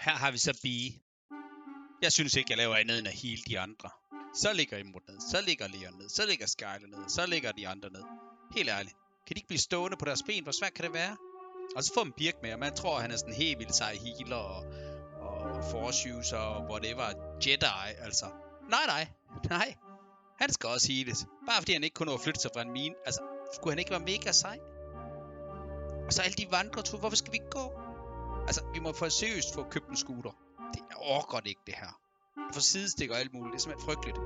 her har vi så Bee. Jeg synes ikke, jeg laver andet end at hele de andre. Så ligger Imrud ned, så ligger Leon ned, så ligger Skyler ned, så ligger de andre ned. Helt ærligt. Kan de ikke blive stående på deres ben? Hvor svært kan det være? Og så får man Birk med, og man tror, at han er sådan helt vildt sej healer og, og force user og whatever. Jedi, altså. Nej, nej. Nej. Han skal også heales. Bare fordi han ikke kunne nå at flytte sig fra en mine. Altså, skulle han ikke være mega sej? Og så alle de vandreture. Hvorfor skal vi gå? Altså, vi må for seriøst få købt en scooter. Det er overgår ikke, det her. For sidestikker og alt muligt. Det er simpelthen frygteligt.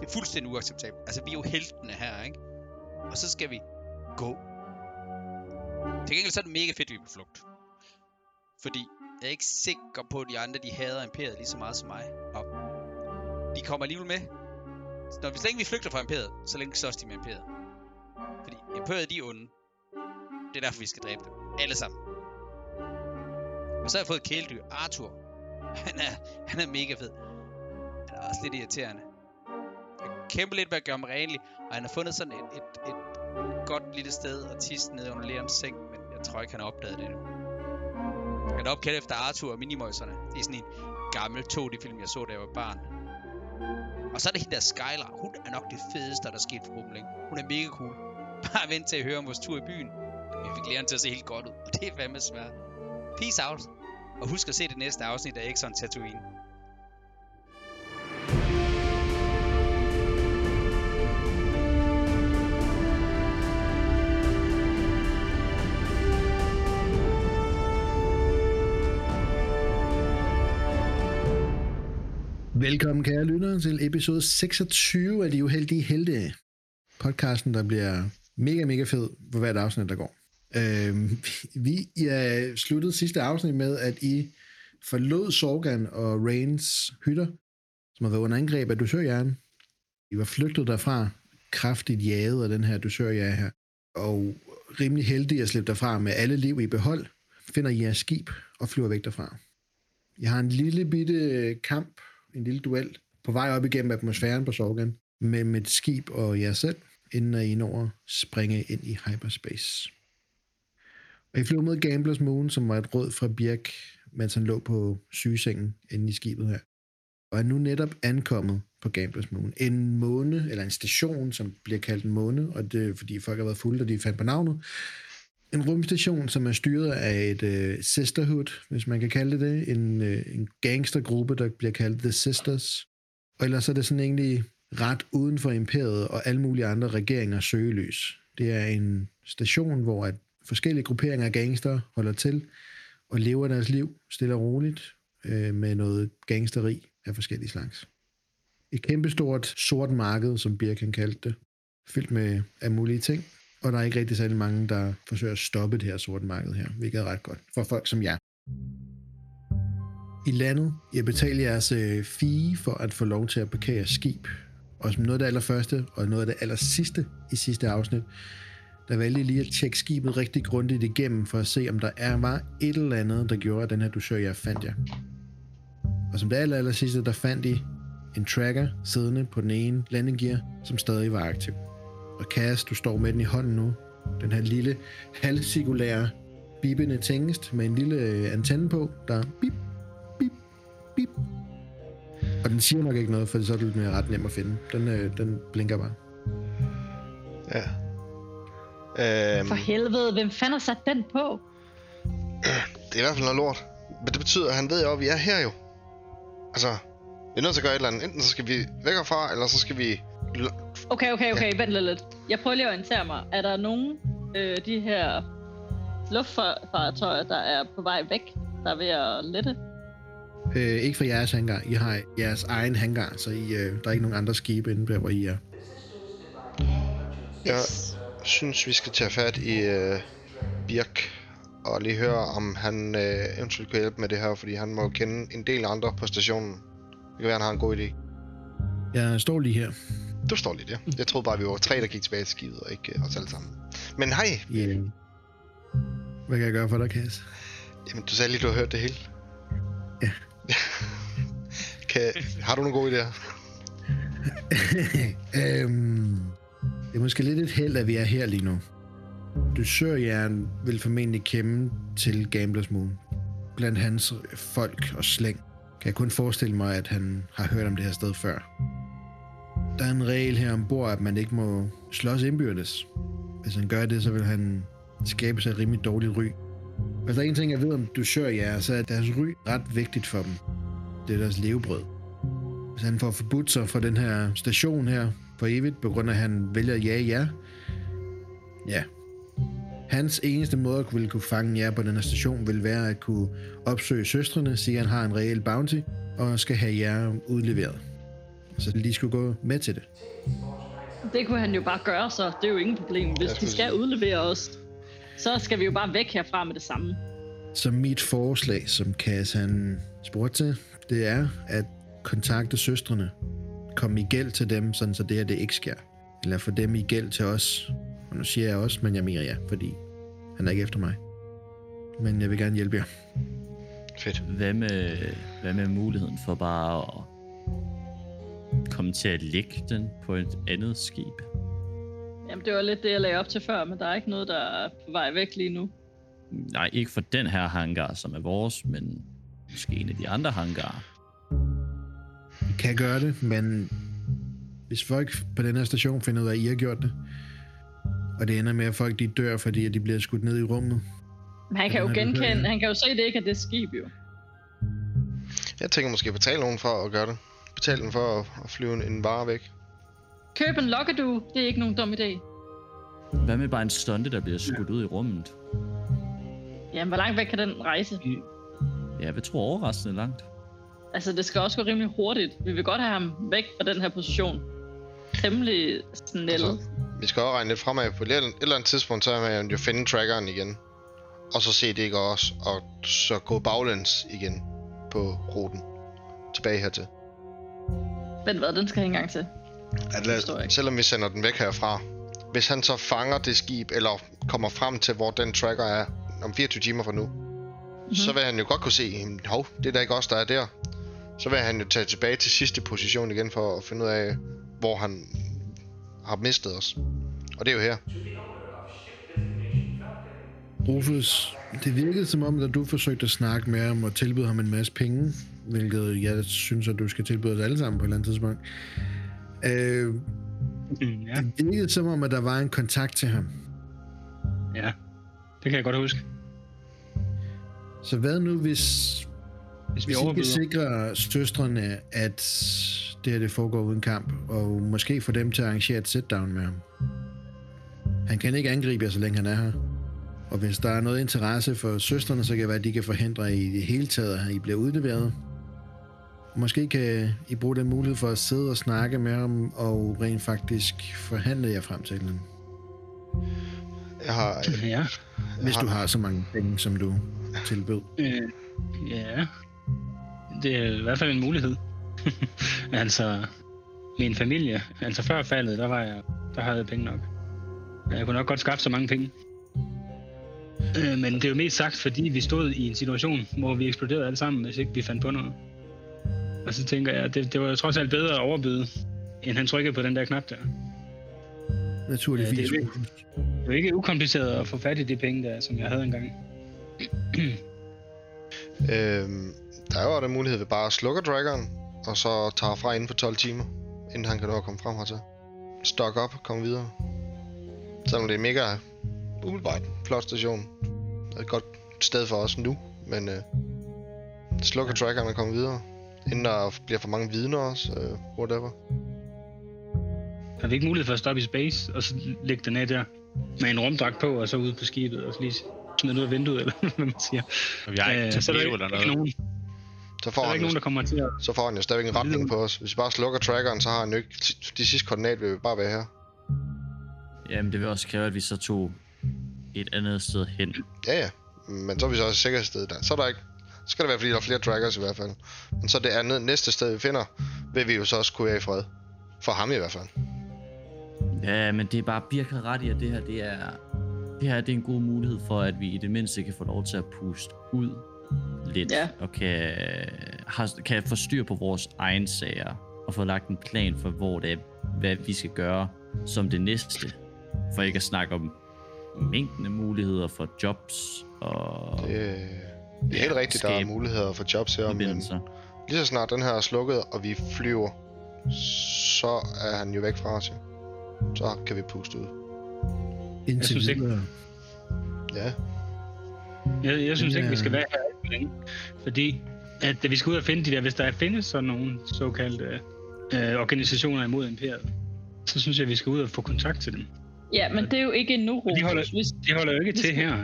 Det er fuldstændig uacceptabelt. Altså, vi er jo heltene her, ikke? Og så skal vi gå. Til gengæld så er det mega fedt, at vi er på flugt. Fordi jeg er ikke sikker på, at de andre, de hader imperiet lige så meget som mig. Og de kommer alligevel med. Så når vi så længe vi flygter fra imperiet, så længe så de med imperiet. Fordi imperiet, de er onde. Det er derfor, vi skal dræbe dem. Alle sammen. Og så har jeg fået kæledyr. Arthur. Han er, han er mega fed. Han er også lidt irriterende. Jeg kæmper lidt med at gøre ham renlig. Og han har fundet sådan et, et, et godt lille sted at tisse ned under Leons seng. Men jeg tror ikke, han har opdaget det endnu. Han er opkaldt efter Arthur og Minimøjserne. Det er sådan en gammel 2D-film, jeg så, da jeg var barn. Og så er det hende der Skylar. Hun er nok det fedeste, der er sket for gruppen. Hun er mega cool. Bare vent til at høre om vores tur i byen. Vi fik læren til at se helt godt ud, og det er fandme svært. Peace out. Og husk at se det næste afsnit af Exxon Tatooine. Velkommen kære lyttere til episode 26 af De Uheldige Helte. Podcasten, der bliver mega, mega fed for hvert afsnit, der går. Øh, vi ja, sluttede sidste afsnit med, at I forlod Sorgan og Rains hytter, som har været under angreb af dusørjæren. I var flygtet derfra, kraftigt jaget af den her dusørjære her, og rimelig heldige at slippe derfra med alle liv i behold, finder I jeres skib og flyver væk derfra. Jeg har en lille bitte kamp, en lille duel, på vej op igennem atmosfæren på Sorgan, med et skib og jer selv, inden I når at springe ind i hyperspace. Og I flyver mod Gamblers Moon, som var et råd fra Birk, mens han lå på sygesengen inde i skibet her. Og er nu netop ankommet på Gamblers Moon. En måne, eller en station, som bliver kaldt en måne, og det er fordi folk har været fulde, og de fandt på navnet. En rumstation, som er styret af et uh, sisterhood, hvis man kan kalde det det. En, uh, en gangstergruppe, der bliver kaldt The Sisters. Og ellers er det sådan egentlig ret uden for imperiet og alle mulige andre regeringer søgeløs. Det er en station, hvor at forskellige grupperinger af gangster holder til og lever deres liv stille og roligt øh, med noget gangsteri af forskellige slags. Et kæmpestort sort marked, som Birken kaldte det, fyldt med af mulige ting, og der er ikke rigtig særlig mange, der forsøger at stoppe det her sorte marked her, hvilket er ret godt for folk som jer. I landet, jeg betaler jeres øh, fee for at få lov til at parkere jeres skib, og som noget af det allerførste og noget af det aller sidste i sidste afsnit, der valgte lige at tjekke skibet rigtig grundigt igennem, for at se, om der er, var et eller andet, der gjorde, at den her dusør, jeg fandt jer. Og som det aller, aller sidste, der fandt I en tracker siddende på den ene landinggear, som stadig var aktiv. Og Cass, du står med den i hånden nu. Den her lille halvcirkulære bibende tingest med en lille øh, antenne på, der bip, bip, bip. Og den siger nok ikke noget, for så er det mere ret nem at finde. Den, øh, den blinker bare. Ja. Øhm, For helvede, hvem fanden har sat den på? Det er i hvert fald noget lort. Men det betyder, at han ved jo, at vi er her jo. Altså, vi er nødt til at gøre et eller andet. Enten så skal vi væk herfra, eller så skal vi... Okay, okay, okay, ja. vent lidt. Jeg prøver lige at orientere mig. Er der nogen øh, de her luftfartøjer, der er på vej væk, der er ved at lette? Øh, ikke fra jeres hangar. I har jeres egen hangar, så I, øh, der er ikke nogen andre skibe inde der, hvor I er. Yes. Jeg synes, vi skal tage fat i øh, Birk og lige høre, om han øh, eventuelt kan hjælpe med det her, fordi han må kende en del andre på stationen. Det kan være, han har en god idé. Jeg står lige her. Du står lige der. Jeg troede bare, vi var tre, der gik tilbage til skibet, og ikke øh, os alle sammen. Men hej! Yeah. Hvad kan jeg gøre for dig, Kas? Jamen, du sagde lige, du har hørt det hele. Ja. kan, har du nogle gode idéer? øhm, det er måske lidt et held, at vi er her lige nu. Dusørjern vil formentlig kæmpe til Gamblers Moon. blandt hans folk og slæng. Kan jeg kun forestille mig, at han har hørt om det her sted før. Der er en regel her ombord, at man ikke må slås indbyrdes. Hvis han gør det, så vil han skabe sig et rimelig dårligt ry. Hvis der er en ting, jeg ved om du sør så er deres ry ret vigtigt for dem. Det er deres levebrød. Hvis han får forbudt sig fra den her station her for evigt, på grund af, at han vælger at jage jer, ja, Hans eneste måde at kunne, kunne fange jer på den her station vil være at kunne opsøge søstrene, sige at han har en reel bounty, og skal have jer udleveret. Så lige skulle gå med til det. Det kunne han jo bare gøre, så det er jo ingen problem. Hvis de skal udlevere os, så skal vi jo bare væk herfra med det samme. Så mit forslag, som Cass han spurgte til, det er at kontakte søstrene. Kom i gæld til dem, sådan så det her det ikke sker. Eller få dem i gæld til os. Og nu siger jeg også, men jeg mener ja, fordi han er ikke efter mig. Men jeg vil gerne hjælpe jer. Fedt. Hvad med, hvad med muligheden for bare at komme til at lægge den på et andet skib? Jamen, det var lidt det, jeg lagde op til før, men der er ikke noget, der er på vej væk lige nu. Nej, ikke for den her hangar, som er vores, men måske en af de andre hangarer. Kan gøre det, men hvis folk på den her station finder ud af, at I har gjort det, og det ender med, at folk de dør, fordi de bliver skudt ned i rummet, Men han kan jo genkende, han kan jo se, det ikke er det skib jo. Jeg tænker måske at betale nogen for at gøre det. Betale dem for at, at flyve en, en vare væk. Køb en lokkedue, det er ikke nogen dum idé. Hvad med bare en stunde, der bliver skudt ud i rummet? Jamen, hvor langt væk kan den rejse? Ja, jeg tror overraskende langt. Altså, det skal også gå rimelig hurtigt. Vi vil godt have ham væk fra den her position. Temmelig snæld. Altså, vi skal også regne lidt fremad på et eller, et eller andet tidspunkt, så er man jo finde trackeren igen. Og så se det ikke også, og så gå baglæns igen på ruten. Tilbage hertil. Vent hvad, den skal jeg ikke engang til. At lad, selvom vi sender den væk herfra, hvis han så fanger det skib, eller kommer frem til, hvor den tracker er om 24 timer fra nu, mm-hmm. så vil han jo godt kunne se, "Jamen, hov, det er da ikke os, der er der. Så vil han jo tage tilbage til sidste position igen, for at finde ud af, hvor han har mistet os. Og det er jo her. Rufus, det virkede som om, at du forsøgte at snakke med ham og tilbyde ham en masse penge, hvilket jeg synes, at du skal tilbyde os alle sammen på et eller andet tidspunkt. Øh, Mm, ja, det virkede som om, at der var en kontakt til ham. ja. Det kan jeg godt huske. Så hvad nu, hvis, Hvis vi hvis I kan overbyder. sikre søstrene, at det her det foregår uden kamp, og måske få dem til at arrangere et sit-down med ham? Han kan ikke angribe jer, så længe han er her. Og hvis der er noget interesse for søstrene, så kan det være, at de kan forhindre i det hele taget, at I bliver udleveret. Måske kan I bruge den mulighed for at sidde og snakke med ham, og rent faktisk forhandle jer frem til andet. Jeg har, Ja. Hvis har- du har så mange penge, som du tilbød. Øh, ja. Det er i hvert fald en mulighed. altså, min familie, altså før faldet, der var jeg, der havde jeg penge nok. Jeg kunne nok godt skaffe så mange penge. Øh, men det er jo mest sagt, fordi vi stod i en situation, hvor vi eksploderede alle sammen, hvis ikke vi fandt på noget. Og så tænker jeg, det, det var jo trods alt bedre at overbyde, end han trykkede på den der knap der. Naturligvis. Ja, det er. Det var ikke ukompliceret at få fat i de penge der, som jeg havde engang. øhm, der er jo den mulighed ved bare at slukke draggeren, og så tage fra inden for 12 timer, inden han kan nå at komme frem hertil. Stock op og komme videre. Selvom det er mega umiddelbart flot station. Det er et godt sted for os nu, men øh, slukker trackeren og kommer videre. Inden der bliver for mange vidner også, øh, whatever. Har vi ikke mulighed for at stoppe i space, og så lægge den af der? Med en rumdragt på, og så ud på skibet, og så lige den ud af vinduet, eller hvad man siger. Og vi har ikke Øh, så er der ikke, eller ikke noget. nogen, Så får, er der han ikke nogen, der kommer til at... så får han jo stadigvæk en retning på os. Hvis vi bare slukker trackeren, så har han jo ikke... De sidste koordinat vil bare være her. Jamen, det vil også kræve, at vi så tog et andet sted hen. Ja, ja. Men så er vi så også sikkerhedssted der. Så er der ikke... Så skal det være, fordi der er flere trackers i hvert fald. Men så det andet, næste sted, vi finder, vil vi jo så også kunne være i fred. For ham i hvert fald. Ja, men det er bare Birk har ret i, at det her, det er, det her det er en god mulighed for, at vi i det mindste kan få lov til at puste ud lidt, Ja. og kan, har, kan få styr på vores egen sager, og få lagt en plan for, hvor det er, hvad vi skal gøre som det næste. For ikke at snakke om mængden af muligheder for jobs, og Det, Det er helt rigtigt, der er skabe muligheder for jobs her, men lige så snart den her er slukket, og vi flyver, så er han jo væk fra os. Så kan vi puste ud. Indtil synes ikke- videre. Ja, Jeg, jeg synes ikke, vi skal er- være her alt for længe. Fordi at vi skal ud og finde de der, hvis der findes sådan nogle såkaldte øh, organisationer imod imperiet, så synes jeg, vi skal ud og få kontakt til dem. Ja, men det er jo ikke endnu, Og de holder, Rufus. Hvis, de holder jo ikke til her.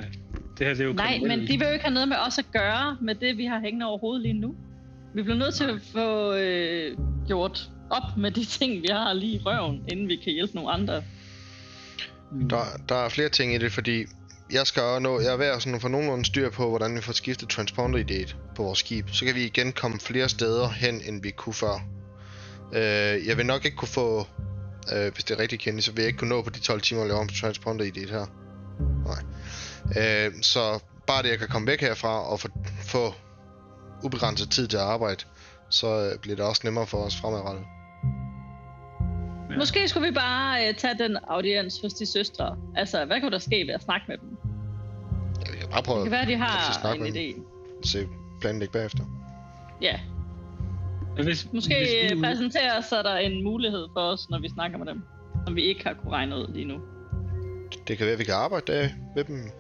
Det her, det er jo Nej, kriminelle. men de vil jo ikke have noget med os at gøre med det, vi har hængende over hovedet lige nu. Vi bliver nødt til at få øh, gjort op med de ting, vi har lige i røven, inden vi kan hjælpe nogle andre. Mm. der, der er flere ting i det, fordi jeg skal også nå, jeg er ved at sådan få nogenlunde styr på, hvordan vi får skiftet transponder idéet på vores skib. Så kan vi igen komme flere steder hen, end vi kunne før. Øh, jeg vil nok ikke kunne få, øh, hvis det er rigtig kendt, så vil jeg ikke kunne nå på de 12 timer at lave om transponder idéet her. Nej. Øh, så bare det, jeg kan komme væk herfra og få, få ubegrænset tid til at arbejde, så øh, bliver det også nemmere for os fremadrettet. Ja. Måske skulle vi bare øh, tage den audiens hos de søstre. Altså, hvad kunne der ske ved at snakke med dem? Ja, vi kan bare prøve Det kan være, de at har snakke en med idé. se planlægge bagefter. Ja, Hvis, måske hvis vi øh, ude- præsentere så er der en mulighed for os, når vi snakker med dem. Som vi ikke har kunne regne ud lige nu. Det kan være, at vi kan arbejde der ved dem.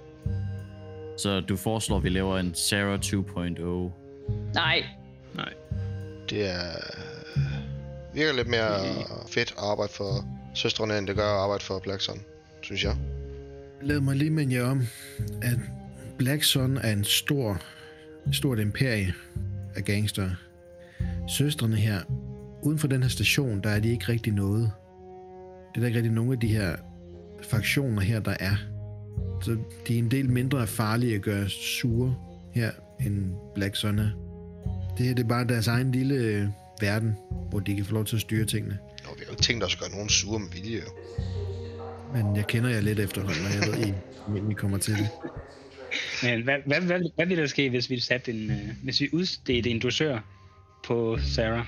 Så du foreslår, at vi laver en Sarah 2.0. Nej, Nej. Det er virker lidt mere fedt at arbejde for søstrene, end det gør at arbejde for Black Sun, synes jeg. Lad mig lige minde jer om, at Black Sun er en stor, stort imperie af gangster. Søstrene her, uden for den her station, der er de ikke rigtig noget. Det er der ikke rigtig nogen af de her fraktioner her, der er. Så de er en del mindre farlige at gøre sure her, end Black Sun er. Det her det er bare deres egen lille øh, verden, hvor de kan få lov til at styre tingene. Og vi har jo ikke tænkt os at gøre nogen sure med vilje. jo. Men jeg kender jer lidt efterhånden, og jeg ved, I, I kommer til det. Men hvad, hvad, hvad, hvad ville der ske, hvis vi satte en, øh, hvis vi udstedte en dosør på Sarah?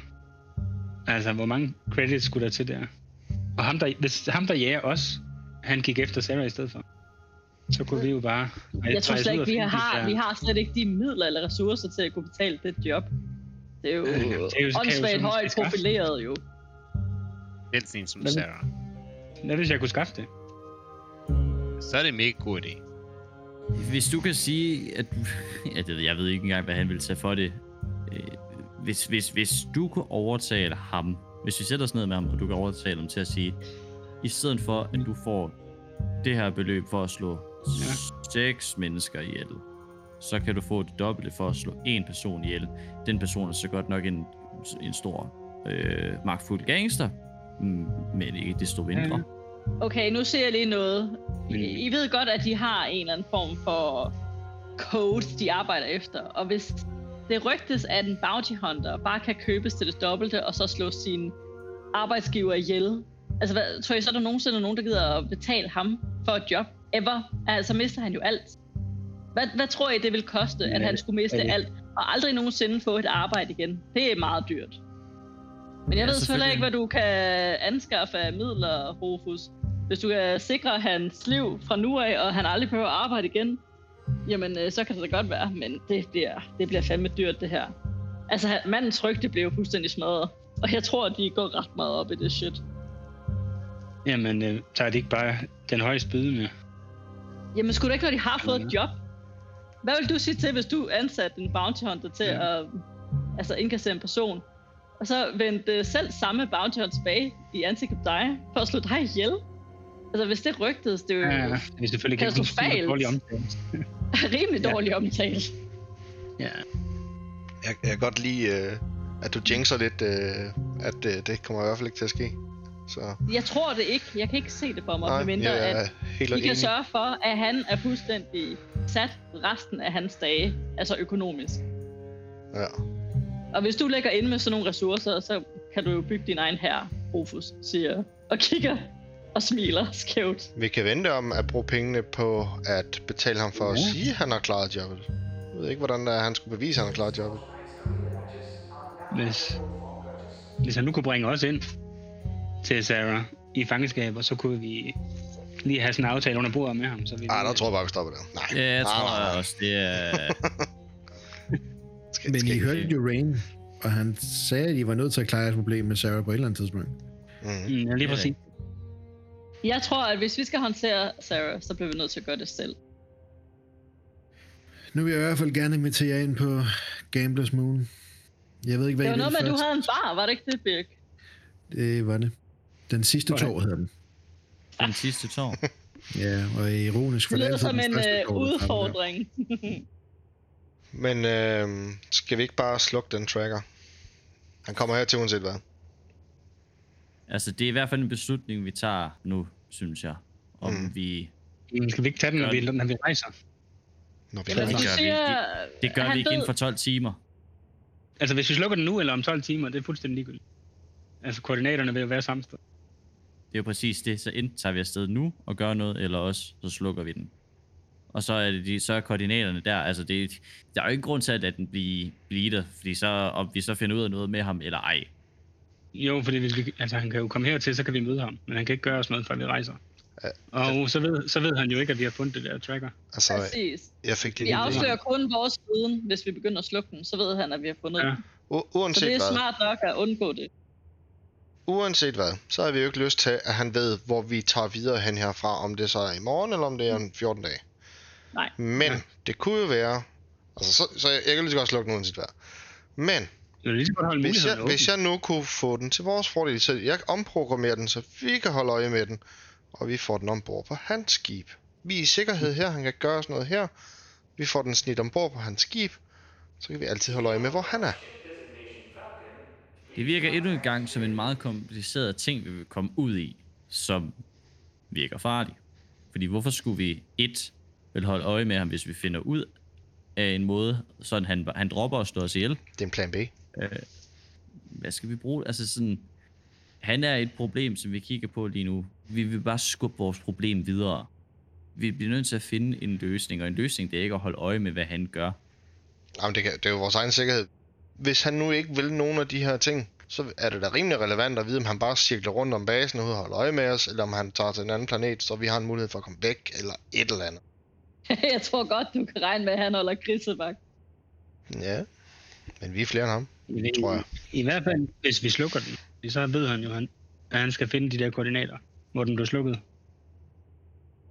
Altså, hvor mange credits skulle der til der? Og ham der, hvis ham der jager os, han gik efter Sarah i stedet for, så kunne vi jo bare... jeg tror slet ikke, vi har, vi har slet ikke de midler eller ressourcer til at kunne betale det job. Det er jo det er jo- det åndssvagt sådan højt profileret jo. Den sådan en som Hvad- Sarah. Hvad hvis jeg kunne skaffe det? Så er det en mega god idé. Hvis du kan sige, at. Ja, det, ved- jeg ved ikke engang, hvad han vil tage for det. Øh, Hvis, hvis, hvis du kunne overtale ham, hvis vi sætter os ned med ham, og du kan overtale ham til at sige, i stedet for, at du får det her beløb for at slå Ja. seks mennesker ihjel, så kan du få det dobbelte for at slå en person ihjel. Den person er så godt nok en, en stor, øh, magtfuld gangster, mm, men ikke desto mindre. Ja. Okay, nu ser jeg lige noget. I, I ved godt, at de har en eller anden form for code, de arbejder efter. Og hvis det rygtes, at en bounty hunter bare kan købes til det dobbelte, og så slå sin arbejdsgiver ihjel. Altså, hvad, tror I så, er der nogensinde nogen, der gider at betale ham for et job? Ever? Altså, mister han jo alt. Hvad, hvad tror I, det vil koste, at han skulle miste ja. alt, og aldrig nogensinde få et arbejde igen? Det er meget dyrt. Men jeg Ja, ved selvfølgelig ikke, hvad du kan anskaffe af midler, Rufus. Hvis du kan sikre hans liv fra nu af, og han aldrig behøver at arbejde igen, jamen øh, så kan det da godt være, men det bliver, det bliver fandme dyrt, det her. Altså, mandens rygte jo fuldstændig smadret, og jeg tror, de går ret meget op i det shit. Jamen, øh, tager de ikke bare den højeste byde med? Jamen, skulle det ikke, når de har fået et job? Hvad vil du sige til, hvis du ansatte en bounty hunter til Ja. at altså, indkassere en person, og så vendte selv samme bounty hunter tilbage i ansigt på dig, for at slå dig ihjel? Altså, hvis det rygtedes, det er jo Ja, ja. Det er selvfølgelig ikke Katastrofalt. dårlig omtale. rimelig Ja. dårlig omtale. Ja. Jeg, jeg kan godt lide, øh, at du jinxer lidt, øh, at øh, det kommer i hvert fald ikke til at ske. Så Jeg tror det ikke. Jeg kan ikke se det for mig, nej, medmindre jeg at helt vi kan sørge for, at han er fuldstændig sat resten af hans dage, altså økonomisk. Ja. Og hvis du lægger ind med sådan nogle ressourcer, så kan du jo bygge din egen her, Rufus, siger og kigger og smiler skævt. Vi kan vente om at bruge pengene på at betale ham for at Ja. sige, at han har klaret jobbet. Jeg ved ikke, hvordan det er, han skulle bevise, at han har klaret jobbet. Hvis, hvis han nu kunne bringe os ind til Sarah i fangeskab, og så kunne vi lige have sådan en aftale under bordet med ham. Så vi Ej, der tror jeg bare, vi stopper der. Nej. Ja, jeg nej, tror nej, nej. også, det er... Skal, Men skal I ikke- hørte jo Rain, og han sagde, at I var nødt til at klare jeres problem med Sarah på et eller andet tidspunkt. Mm. Mm, ja, lige præcis. Jeg tror, at hvis vi skal håndtere Sarah, så bliver vi nødt til at gøre det selv. Nu vil jeg i hvert fald gerne invitere jer ind på Gamblers Moon. Jeg ved ikke, hvad Det I var noget vil med, at du havde en bar, var det ikke det, Birk? Det var det. Den sidste Okay. tår hedder den. Den sidste tår. Ja, og ironisk for Det det er lyder som en øh, udfordring. Men øh, skal vi ikke bare slukke den tracker? Han kommer her til uanset hvad. Altså, det er i hvert fald en beslutning, vi tager nu, synes jeg. Om Mm. vi... Mm, skal vi ikke tage den, når vi, når vi rejser? Når vi Men det gør vi. siger, Det gør vi ikke død- inden for 12 timer. Altså, hvis vi slukker den nu eller om 12 timer, det er fuldstændig ligegyldigt. Altså, koordinaterne vil jo være samme sted. Det er jo præcis det. Så enten tager vi afsted nu og gør noget, eller også så slukker vi den. Og så er, det de, så er koordinaterne der. Altså, det, der er jo ikke grund til, at den bliver, bliver der. Fordi så, om vi så finder ud af noget med ham, eller ej. Jo, fordi hvis vi, altså, han kan jo komme hertil, så kan vi møde ham. Men han kan ikke gøre os noget, før vi rejser. Ja, Og så ved, så ved han jo ikke, at vi har fundet det der tracker. Altså, Præcis. jeg fik Vi lige... afslører kun vores viden, hvis vi begynder at slukke den. Så ved han, at vi har fundet Ja. den. U- Så uanset det er hvad, smart nok at undgå det. Uanset hvad, så har vi jo ikke lyst til, at han ved, hvor vi tager videre hen herfra, om det så er i morgen, eller om det er om 14 dage. Nej. Men Ja. det kunne jo være... Altså, så, så jeg, jeg kan lige så godt slukke den uanset hvad. Men lige godt hvis jeg, hvis jeg nu kunne få den til vores fordel, så jeg omprogrammerer den, så vi kan holde øje med den, og vi får den ombord på hans skib. Vi er i sikkerhed her, han kan gøre os noget her. Vi får den snit ombord på hans skib, så kan vi altid holde øje med, hvor han er. Det virker endnu en gang som en meget kompliceret ting, vi vil komme ud i, som virker farlig. Fordi hvorfor skulle vi et vil holde øje med ham, hvis vi finder ud af en måde, sådan han, han dropper at slå os ihjel? Det er en plan B. Hvad skal vi bruge? Altså sådan, han er et problem, som vi kigger på lige nu. Vi vil bare skubbe vores problem videre. Vi bliver nødt til at finde en løsning, og en løsning det er ikke at holde øje med, hvad han gør. Jamen, det, kan, det er jo vores egen sikkerhed. Hvis han nu ikke vil nogen af de her ting, så er det da rimelig relevant at vide, om han bare cirkler rundt om basen og ud og holder øje med os, eller om han tager til en anden planet, så vi har en mulighed for at komme væk, eller et eller andet. jeg tror godt, du kan regne med, at han holder grisevagt. Ja, men vi er flere end ham, I, tror jeg. I hvert fald, hvis vi slukker den, så ved han jo, han, at han skal finde de der koordinater, hvor den blev slukket.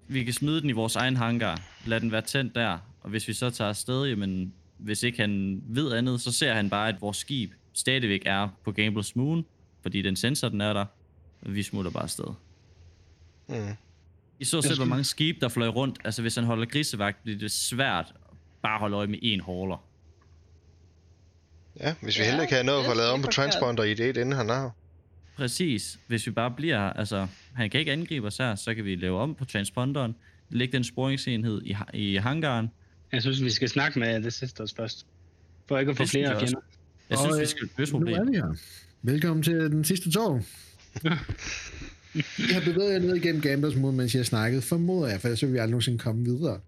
Vi kan smide den i vores egen hangar. Lad den være tændt der. Og hvis vi så tager afsted, jamen, hvis ikke han ved andet, så ser han bare, at vores skib stadigvæk er på Gambles Moon, fordi den sensor, den er der. Og vi smutter bare afsted. Mm. I så selv, hvor mange skibe, der fløj rundt. Altså, hvis han holder grisevagt, bliver det svært bare at holde øje med én holder. Ja, hvis vi Ja, heldig kan nå at det få er lavet om på ikke transponder i det, inden han her. Præcis. Hvis vi bare bliver her, altså, han kan ikke angribe os her, så kan vi lave om på transponderen, lægge den sporingsenhed i, i hangaren. Jeg synes, vi skal snakke med The Sisters først. For ikke at få Det flere fjender. Jeg Og, synes, vi øh, skal løse Nu er problemet. vi her. Velkommen til den sidste tår. Jeg har bevæget jer ned igennem Gamblers Moon, mens jeg snakkede, formoder jeg, for ellers så vil vi aldrig nogensinde komme videre.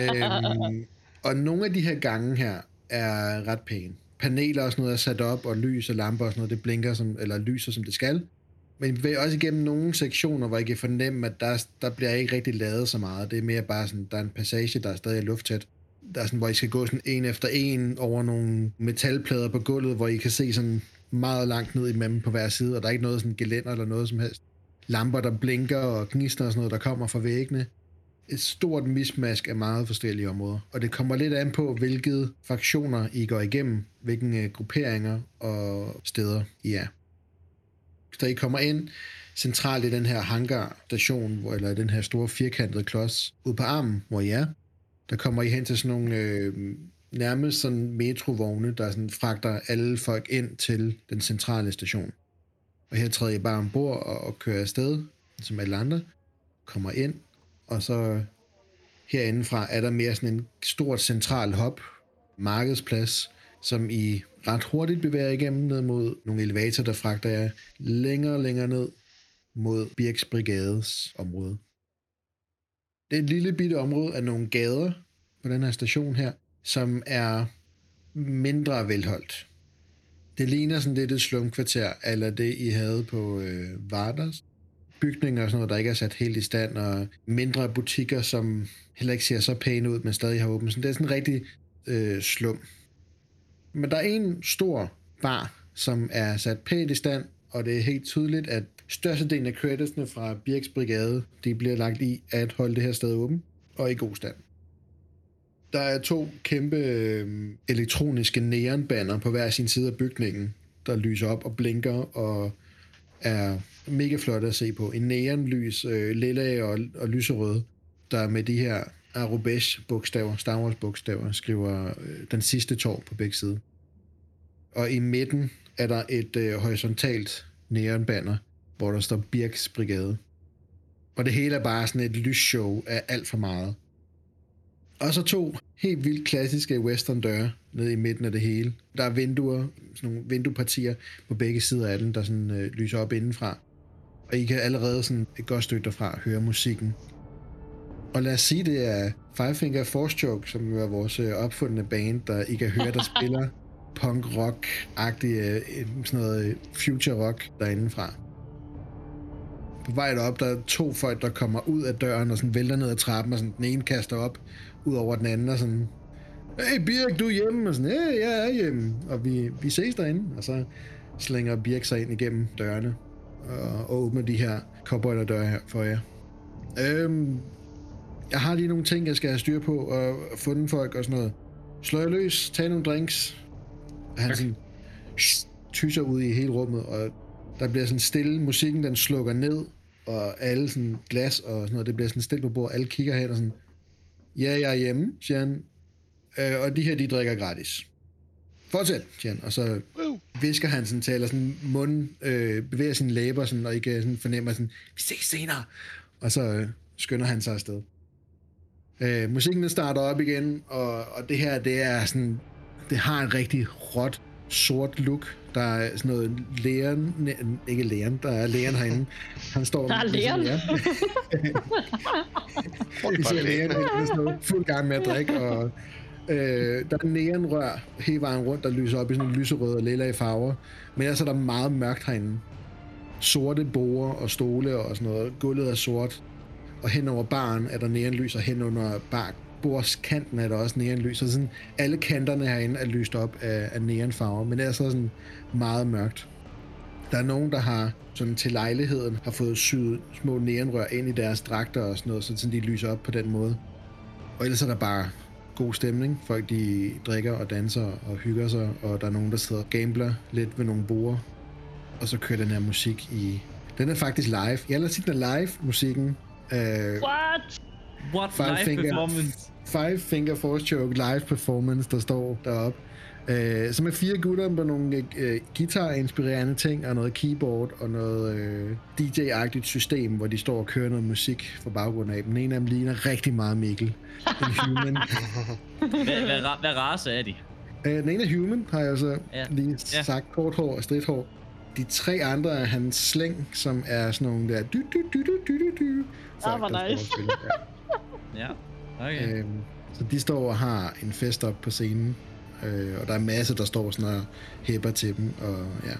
øhm, og nogle af de her gange her er ret pæne. Paneler og sådan noget er sat op, og lys og lamper og sådan noget, det blinker, som, eller lyser som det skal. Men vi også igennem nogle sektioner, hvor jeg kan fornemme, at der, der bliver ikke rigtig lavet så meget. Det er mere bare sådan, der er en passage, der er stadig lufttæt. Der er sådan, hvor I skal gå sådan en efter en over nogle metalplader på gulvet, hvor I kan se sådan meget langt ned imellem på hver side, og der er ikke noget sådan gelænder eller noget som helst. Lamper, der blinker og gnister og sådan noget, der kommer fra væggene. Et stort mismask af meget forskellige områder. Og det kommer lidt an på, hvilke fraktioner I går igennem, hvilke øh, grupperinger og steder I er. Så I kommer ind centralt i den her hangar-station, hvor, eller den her store firkantede klods, ud på armen, hvor I er, der kommer I hen til sådan nogle øh, nærmest sådan metrovogne, der sådan fragter alle folk ind til den centrale station. Og her træder I bare ombord og, og kører afsted, som alle andre, kommer ind, og så herindefra er der mere sådan en stort central hop, markedsplads, som I ret hurtigt bevæger igennem ned mod nogle elevatorer, der fragter jer længere og længere ned mod Birks Brigades område. Det er et lille bitte område af nogle gader på den her station her, som er mindre velholdt. Det ligner sådan lidt et slumkvarter, eller det I havde på øh, Vardas. Bygninger og sådan noget, der ikke er sat helt i stand, og mindre butikker, som heller ikke ser så pæne ud, men stadig har åbent. Så det er sådan en rigtig øh, slum. Men der er en stor bar, som er sat pænt i stand, og det er helt tydeligt, at størstedelen af creditsene fra Birks Brigade, de bliver lagt i at holde det her sted åben og i god stand. Der er to kæmpe øh, elektroniske neonbanner på hver sin side af bygningen, der lyser op og blinker og er mega flotte at se på. En neonlys, øh, lilla og, og lyserød, der med de her Arubesh bogstaver, Star Wars bogstaver, skriver øh, den sidste tår på begge sider. Og i midten er der et øh, horisontalt neonbanner, hvor der står Birks Brigade. Og det hele er bare sådan et lysshow af alt for meget. Og så to helt vildt klassiske western døre nede i midten af det hele. Der er vinduer, sådan nogle vinduepartier på begge sider af den, der sådan øh, lyser op indenfra. Og I kan allerede sådan et godt stykke derfra høre musikken. Og lad os sige, det er Five Finger Force Choke, som er vores øh, opfundne band, der I kan høre, der spiller punk rock agtig øh, sådan noget øh, future rock derindefra. På vej derop, der er to folk, der kommer ud af døren og sådan vælter ned ad trappen, og sådan, den ene kaster op ud over den anden, og sådan, hey Birk, du er hjemme, og sådan, hey, jeg er hjemme, og vi, vi ses derinde, og så slænger Birk sig ind igennem dørene, og, og åbner de her cowboy-døre her for jer. Øhm, jeg har lige nogle ting, jeg skal have styr på, og fundet folk og sådan noget. Slå jer løs, tag nogle drinks. Og han sådan tyser ud i hele rummet, og der bliver sådan stille, musikken den slukker ned, og alle sådan glas og sådan noget, det bliver sådan stille på bordet, alle kigger hen og sådan, ja, jeg er hjemme, siger han, øh, og de her, de drikker gratis. Fortsæt, siger han, og så visker han sådan, taler sådan mund, øh, bevæger sine læber sådan, og ikke sådan fornemmer sådan, vi ses senere, og så øh, skynder han sig afsted. Øh, musikken den starter op igen, og, og det her, det er sådan, det har en rigtig råt, sort look. Der er sådan noget læren, næ, ikke læren, der er læren herinde. Han står Der er læren. lære. Vi ser med sådan noget fuld gang med at drikke, og øh, der er neonrør hele vejen rundt, der lyser op i sådan lyserøde og lilla i farver. Men ellers er der meget mørkt herinde. Sorte borer og stole og sådan noget. Gulvet er sort. Og hen over baren er der neonlys, og hen under bar bordskanten er der også neonlys. Så sådan, alle kanterne herinde er lyst op af, af neonfarver, men det er så sådan meget mørkt. Der er nogen, der har sådan til lejligheden har fået syet små neonrør ind i deres dragter og sådan noget, så sådan de lyser op på den måde. Og ellers er der bare god stemning. Folk de drikker og danser og hygger sig, og der er nogen, der sidder og gambler lidt ved nogle borer. Og så kører den her musik i... Den er faktisk live. Jeg har set den er live, musikken. Øh, What? What Five live finger. performance? Five Finger Force Choke live performance, der står deroppe. Øh, som er fire gutter på nogle øh, guitar-inspirerende ting, og noget keyboard, og noget øh, DJ-agtigt system, hvor de står og kører noget musik for baggrunden af dem. Den ene af dem ligner rigtig meget Mikkel. En human. Hvad, hvad, hvad race er de? øh, den ene er human, har jeg så Ja. lige Ja. sagt. Kort hår og stridt hår. De tre andre er hans slæng, som er sådan nogle der... Du, du, du, du, du, du, du, Ah, hvor nice. spiller. Ja. Ja, okay. Øhm, så de står og har en fest op på scenen, øh, og der er masser, der står sådan og hæpper til dem, og ja.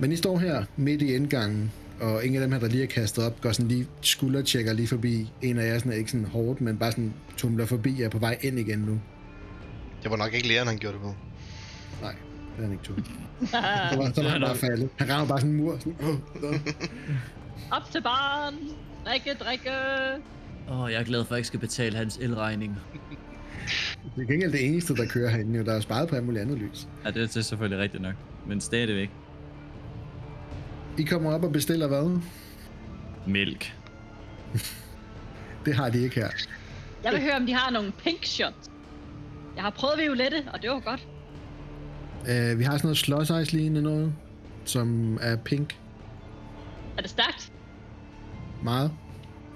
Men I står her midt i indgangen, og ingen af dem her, der lige er kastet op, går sådan lige skuldertjekker lige forbi. En af jer sådan er ikke sådan hårdt, men bare sådan tumler forbi og er på vej ind igen nu. Det var nok ikke læreren, han gjorde det på. Nej, det er han ikke tumlet. Så var, så var han bare faldet. Han rammer bare sådan en mur. Sådan, oh, oh. Op til baren. Drikke, drikke. Åh, oh, jeg er glad for, at jeg ikke skal betale hans elregning. Det er ikke engang det eneste, der kører herinde. Jo. Der er sparet på alt muligt andet lys. Ja, det er selvfølgelig rigtigt nok. Men stadigvæk. I kommer op og bestiller hvad? Mælk. Det har de ikke her. Jeg vil høre, om de har nogle pink shots. Jeg har prøvet violette, og det var godt. Uh, vi har sådan noget slush ice lignende noget, som er pink. Er det stærkt? Meget.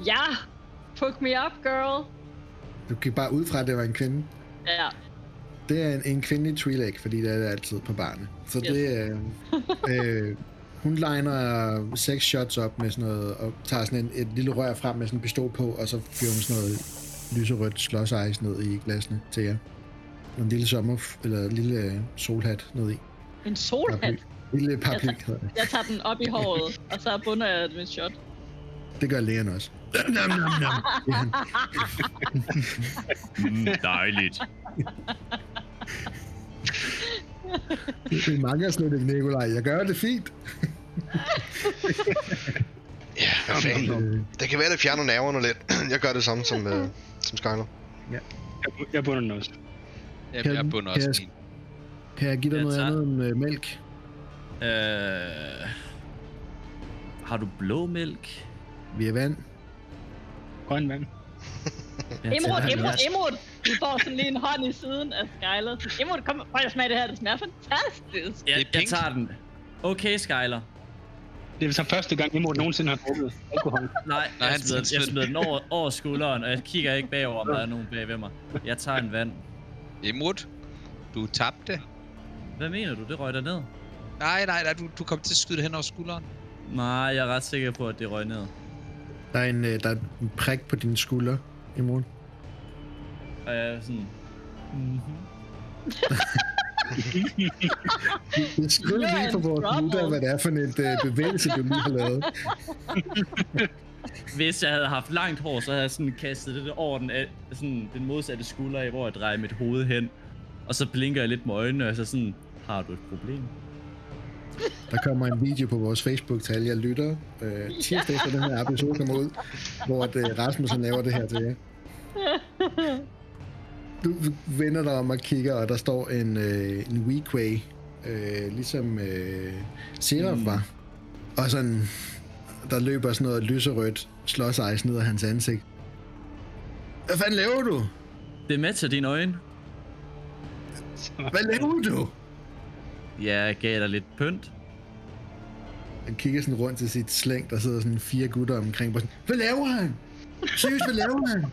Ja! Hook me up, girl. Du gik bare ud fra, at det var en kvinde. Ja. Det er en, en kvindelig twi'lek, fordi det er det altid på barnet. Så Yes. det er... øh, hun liner seks shots op med sådan noget, og tager sådan en, et lille rør frem med sådan en pistol på, og så fyrer hun sådan noget lyserødt ice ned i glasene til jer. Og en lille sommer, eller en lille øh, solhat ned i. En Paraply. solhat. Lille paraply Jeg det. Jeg tager den op i håret, og så bunder jeg en shot. Det gør lægen også. Nam, nam, nam. Ja, Mm, dejligt. Det mangler slet ikke, Nikolaj. Jeg gør det fint. Ja, hvad fanden. Det kan være, det fjerner nerverne lidt. Jeg gør det samme som, øh, som Skyler. Jeg, jeg bunder den også. Jeg, Kan- jeg bunder kan også jeg- min. Kan jeg give dig Ja, noget andet end øh, mælk? Øh, har du blå mælk? Vi er vand. Grøn vand. Ja, Imrud. Imrud, Imrud! Du får sådan lige en hånd i siden af Skyler. Imrud, kom prøv at smage det her. Det smager fantastisk. Er jeg tager den. Okay, Skyler. Det er så første gang, Imod nogensinde har drukket alkohol. Nej, Nej, jeg han- smider, jeg smider- smider den over, over skulderen, og jeg kigger ikke bagover, om der er nogen bag ved mig. Jeg tager en vand. Imrud, du tabte. Hvad mener du? Det røg der ned? Nej, nej, nej, du, du kom til at skyde det hen over skulderen. Nej, jeg er ret sikker på, at det røg ned. Der er en, øh, der er en prik på dine skuldre i morgen. Og jeg er sådan... Mm-hmm. Det You're lige for vores lytter, hvad det er for en øh, bevægelse, du lige har lavet. Hvis jeg havde haft langt hår, så havde jeg sådan kastet det over den, sådan, den modsatte skulder af, hvor jeg drejer mit hoved hen. Og så blinker jeg lidt med øjnene, og så sådan, har du et problem? Der kommer en video på vores Facebook til alle jer lytter, øh, tirsdag efter den her episode kommer ud, hvor at, øh, Rasmus han laver det her til jer. Du vender dig om og kigger, og der står en, øh, en Weequay, øh, ligesom øh, Seraph Mm. var. Og sådan, der løber sådan noget lyserødt slåsejs ned af hans ansigt. Hvad fanden laver du? Det er til dine øjne. Hvad laver du? Jeg gav dig lidt pynt. Han kigger sådan rundt til sit slæng, der sidder sådan fire gutter omkring. Sådan, hvad laver han? Seriøst, hvad laver han?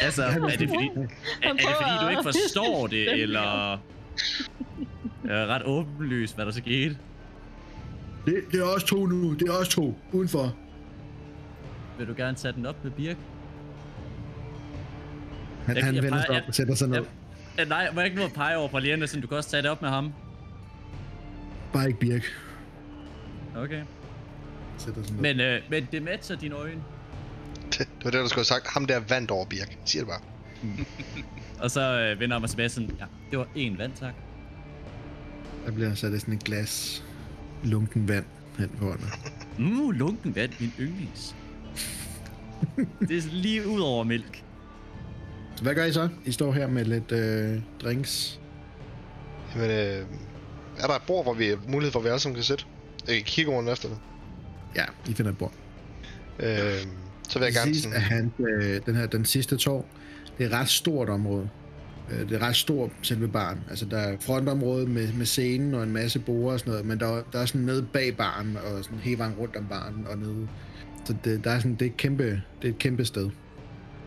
Altså, er det fordi, er, er det fordi du ikke forstår det, eller... Jeg er ret åbenlyst, hvad der så skete. Det, det er os to nu. Det er os to. Udenfor. Vil du gerne tage den op med Birk? Han, Jeg- han jeg vender sig op og sætter sig ned. jeg- nej, må jeg ikke at pege over på Lian, så du kan også tage det op med ham? Bare ikke Birk. Okay. Sætter. Men, øh, men det matcher dine øjne. Det, det var det, du skulle have sagt. Ham der vandt over Birk. Siger det bare. Og så øh, vender jeg mig tilbage sådan, ja, det var en vand, tak. Der bliver sat sådan et glas lunken vand hen på hånden. Uh, lunken vand, min yndlings. det er lige ud over mælk. Så hvad gør I så? I står her med lidt øh, drinks. Jamen, øh, er der et bord, hvor vi har mulighed for, at alle sammen kan sætte? Jeg kan kigge rundt efter det. Ja, I finder et bord. Øh, så vil jeg gerne sådan... er han, øh, den her, den sidste tår. Det er et ret stort område. Øh, det er ret stort selve baren. Altså, der er frontområde med, med scenen og en masse borer og sådan noget, men der, er- der er sådan nede bag baren og sådan hele vejen rundt om baren og nede. Så det, der er sådan, det, er et kæmpe, det er et kæmpe sted.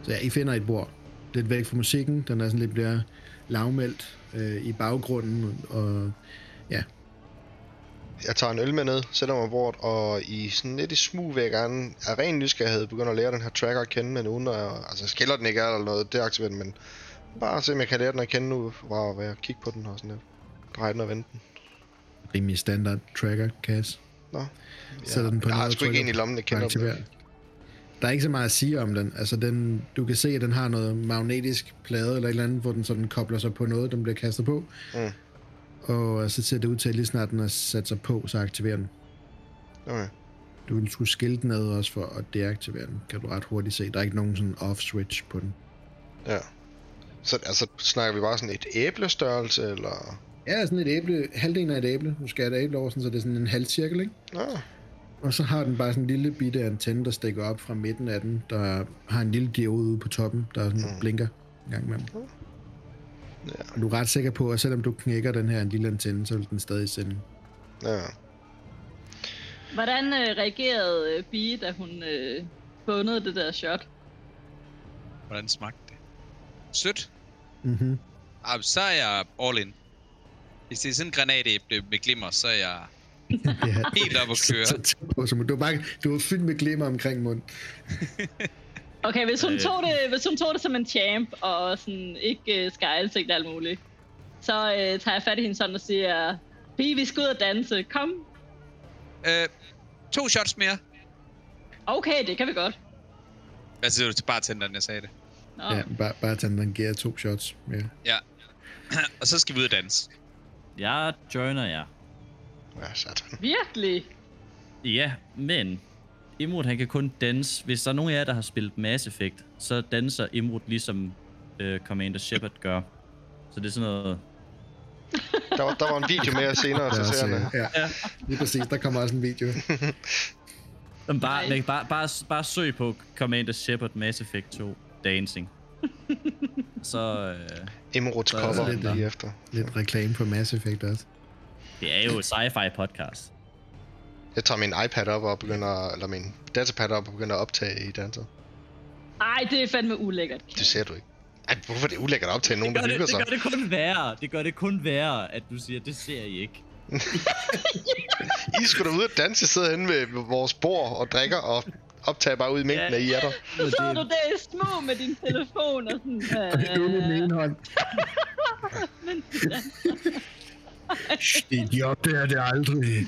Så ja, I finder et bord. Lidt væk fra musikken. Den er sådan lidt mere lavmældt øh, i baggrunden. Og ja, Jeg tager en øl med ned, sætter mig på bordet, og i sådan lidt i smug vil jeg gerne af ren nysgerrighed begynde at lære den her tracker at kende, men uden at, altså skiller den ikke er eller noget, det er aktiveret, men bare se om jeg kan lære den at kende nu, ved at kigge på den og sådan lidt. Dreje den og vende den. rimelig standard tracker, Cass. Nå. Sætter den på jeg har sgu ikke en i lommen, jeg kender den. aktiverer. Der er ikke så meget at sige om den. Altså, den, du kan se, at den har noget magnetisk plade eller et eller andet, hvor den sådan kobler sig på noget, den bliver kastet på. Mm. Og så ser det ud til, at lige snart den er sat sig på, så aktiverer den. Okay. Du vil skulle skille den ad også for at deaktivere den, kan du ret hurtigt se. Der er ikke nogen sådan off-switch på den. Ja. Så altså, snakker vi bare sådan et æblestørrelse, eller... Ja, sådan et æble, halvdelen af et æble. Du skærer et æble over, sådan, så det er sådan en halv cirkel, ikke? Nå, Og så har den bare sådan en lille bitte antenne, der stikker op fra midten af den, der har en lille diode ude på toppen, der sådan Mm. blinker en gang imellem. Ja. Og du er ret sikker på, at selvom du knækker den her lille antenne, så vil den stadig sende. ja. Hvordan øh, reagerede øh, Bee, da hun øh, bundede det der shot? Hvordan smagte det? Sødt? Mm-hmm. Ah, så er jeg all in. Hvis det er sådan en granatæble med glimmer, så er jeg Ja. helt op at køre. Så du, var bare, du var fyldt med glimmer omkring munden. Okay, hvis hun, Øh. tog det, hvis hun tog det som en champ, og sådan ikke øh, skar ansigt og alt muligt, så øh, tager jeg fat i hende sådan og siger, Bee, vi skal ud og danse. Kom. Øh, to shots mere. Okay, det kan vi godt. Hvad siger du til bartenderen, jeg sagde det? Nå. Ja, tage den giver to shots mere. Ja. og så skal vi ud og danse. Jeg joiner jer. Ja, satan. Virkelig? Ja, men Imrud han kan kun danse. Hvis der er nogen af jer, der har spillet Mass Effect, så danser Imrud ligesom øh, Commander Shepard gør. Så det er sådan noget... Der var, der var en video mere senere er til også, seerne. øh, ja, lige præcis. Der kommer også en video. Men bare, Nej. bare, bare, bare søg på Commander Shepard Mass Effect 2 Dancing. så øh, Emeralds er cover lidt der. lige efter. Lidt reklame på Mass Effect også. det er jo et sci-fi podcast. Jeg tager min iPad op og begynder, eller min datapad op og begynder at optage i danser. Ej, det er fandme ulækkert. Det ser du ikke. Ej, hvorfor er det ulækkert at optage nogen, Det der gør det, hygger det sig? gør det kun værre. Det gør det kun værre, at du siger, det ser I ikke. I skulle da ud og danse, sidde henne ved vores bord og drikker og optager bare ud i mængden Ja. af I er der. Så det- du der i små med din telefon og sådan... Og det er med ene hånd. men, Shh, idiot, det er det aldrig.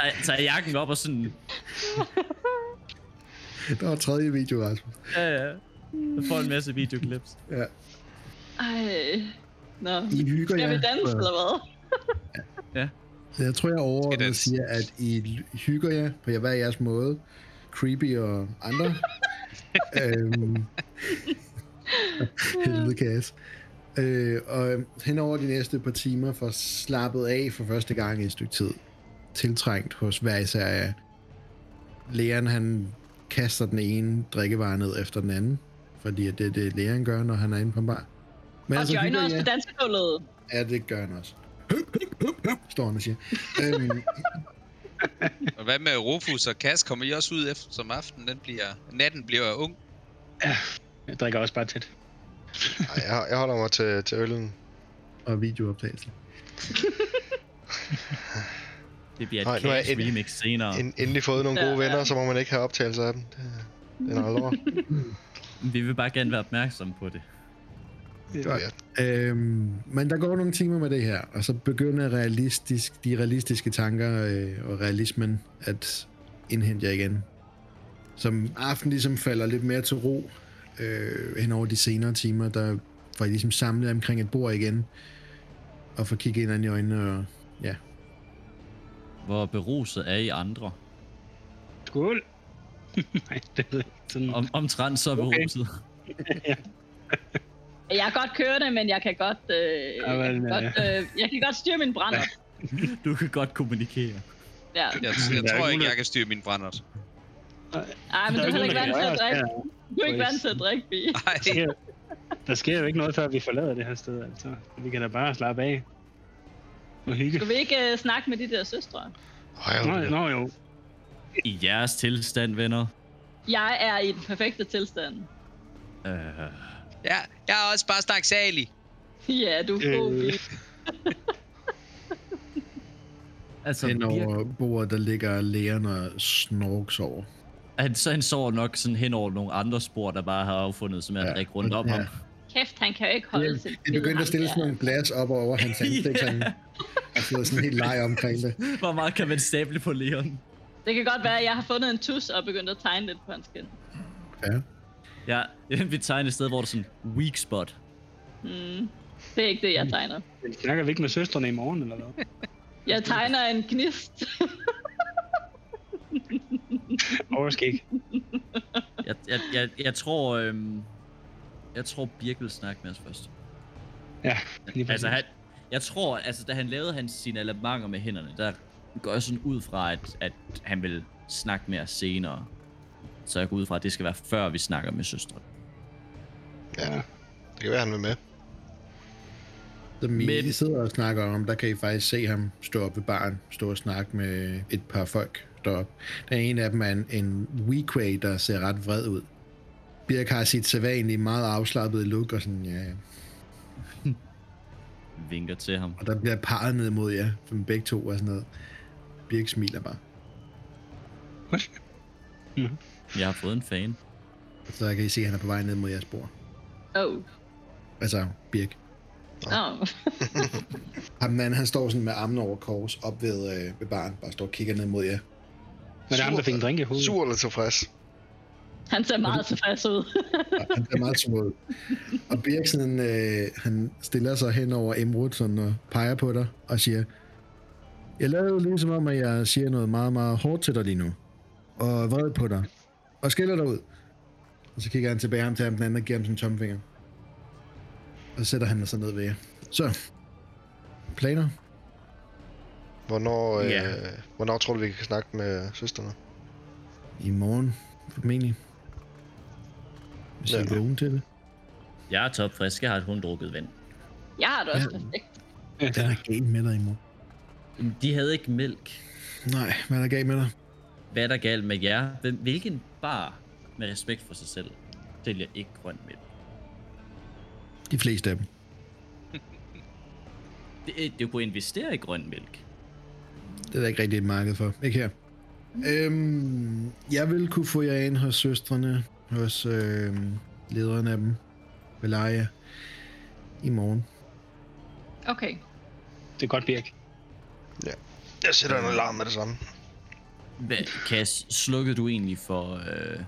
Ej, tager jakken op og sådan... Der var tredje video, Rasmus. Ja, ja. Jeg får en masse videoklips. Ja. Ej. Nå. I hygger Skal jer. vi danse, eller hvad? Jeg tror, jeg overordnet siger, at I hygger jer på hver jeres måde. Creepy og andre. øhm, helvede kaos. Øh, og hen over de næste par timer får slappet af for første gang i et stykke tid. Tiltrængt hos hver især af. Læren, han kaster den ene drikkevare ned efter den anden. Fordi det er det, læren gør, når han er inde på en bar. Men Og joiner hygger os jer. på dansegulvet. Ja, det gør han også. Står han og siger. øhm, Og hvad med Rufus og Kas? Kommer I også ud efter som aften? Den bliver, natten bliver ung. Jeg drikker også bare tæt. Jeg, jeg holder mig til, til øllen. og videooptagelse. Det bliver et Nej, er cash en- remix senere. End, endelig fået nogle gode Ja, ja. venner, så må man ikke have optagelser af dem. Det, det er lort. Vi vil bare gerne være opmærksomme på det. Ja. Øhm, men der går nogle timer med det her, og så begynder realistisk, de realistiske tanker øh, og realismen at indhente jer igen. Som aften ligesom falder lidt mere til ro øh, hen over de senere timer, der får I ligesom samlet omkring et bord igen, og får kigget hinanden i øjnene, og ja, Hvor beruset er I andre? Skål! Nej, det ved jeg ikke. Sådan, Om, omtrent så Okay. beruset. Jeg er godt kørende, men jeg kan godt, øh, jeg, men, kan godt øh, øh, jeg kan godt styre min brænder. Du kan godt kommunikere. Ja. Jeg, jeg er tror ikke, jeg kan styre min brændert. Ej, men du er heller ikke vant til at drikke. Ja, Du er ikke vant til at drikke, Bi. Nej, der, sker, der sker jo ikke noget, før vi forlader det her sted, altså. Vi kan da bare slappe af. Skal vi ikke uh, snakke med de der søstre? Ej, Nå, jo, nå jo. I jeres tilstand, venner. Jeg er i den perfekte tilstand. Øh, ja, jeg er også bare snaksalig. Ja, du er Øh. Altså, hen over bordet, der ligger lægeren og snorks over. han, så han sover nok sådan hen over nogle andre spor, der bare har affundet, som er Ja, rundt om ja. ham. Kæft, han kan jo ikke holde til De begyndte at stille sådan nogle glas op over hans ansigt, Ja. sådan, og fået sådan helt leg omkring det. Hvor meget kan man stable på Leon? Det kan godt være, at jeg har fundet en tus og begyndt at tegne lidt på hans skin. Ja. Ja, vi tegner et sted, hvor der er sådan weak spot. Hmm. Det er ikke det, jeg tegner. Men snakker vi ikke med søstrene i morgen, eller hvad? Jeg tegner en gnist. Overskæg. Jeg, jeg, jeg, jeg tror, øhm, jeg tror Birk vil snakke med os først. Ja, lige præcis. Altså, han, jeg tror, altså, da han lavede hans sine elementer med hænderne, der går jeg sådan ud fra, at, at han vil snakke med os senere. Så jeg går ud fra, at det skal være før, vi snakker med søstre. Ja, det kan være, han vil med. Som I Men- sidder og snakker om, der kan I faktisk se ham stå op ved baren, stå og snakke med et par folk deroppe. Der er en af dem er en, en Weequay, der ser ret vred ud. Birk har sit sædvanlige meget afslappede look, og sådan, ja, ja. Vinker til ham. Og der bliver parret ned mod jer, for begge to og sådan noget. Birk smiler bare. Jeg har fået en fan. Så kan I se, at han er på vej ned mod jeres bord. Oh. Altså, Birk. Oh. Ham den anden, han står sådan med armene over kors op ved, øh, ved baren, bare står og kigger ned mod jer. Men det er ham, der fik en drink i hovedet. Sur eller tilfreds? Han ser meget tilfreds ud. Han er meget små. Og Birksen, øh, han stiller sig hen over Emrud sådan, og peger på dig og siger, jeg lavede ligesom om, at jeg siger noget meget, meget hårdt til dig lige nu. Og er vred på dig. Og skiller dig ud. Og så kigger han tilbage ham til ham, den anden og giver ham en tomfinger. Og så sætter han sig ned ved jer. Så. Planer? Hvornår, øh, Ja. hvornår tror du, vi kan snakke med søsterne? I morgen, formentlig. Hvis I Ja. er vågen til det. Jeg er topfrisk. Jeg har kun drukket vand. Jeg har det også Ja. perfekt. Den er galt med dig i morgen. De havde ikke mælk. Nej, hvad er der galt med dig? Hvad er der galt med jer? Hvem- Hvilken bar med respekt for sig selv sælger ikke grøn mælk? De fleste af dem. Det, du kunne investere i grøn mælk. Det er der ikke rigtig et marked for. Ikke her. Øhm, jeg vil kunne få jer ind hos søstrene, hos øhm, lederen af dem, Velaria, i morgen. Okay. Det er godt, Birk. Jeg sætter en alarm med det samme. Hvad, Kas, slukkede du egentlig for, øh,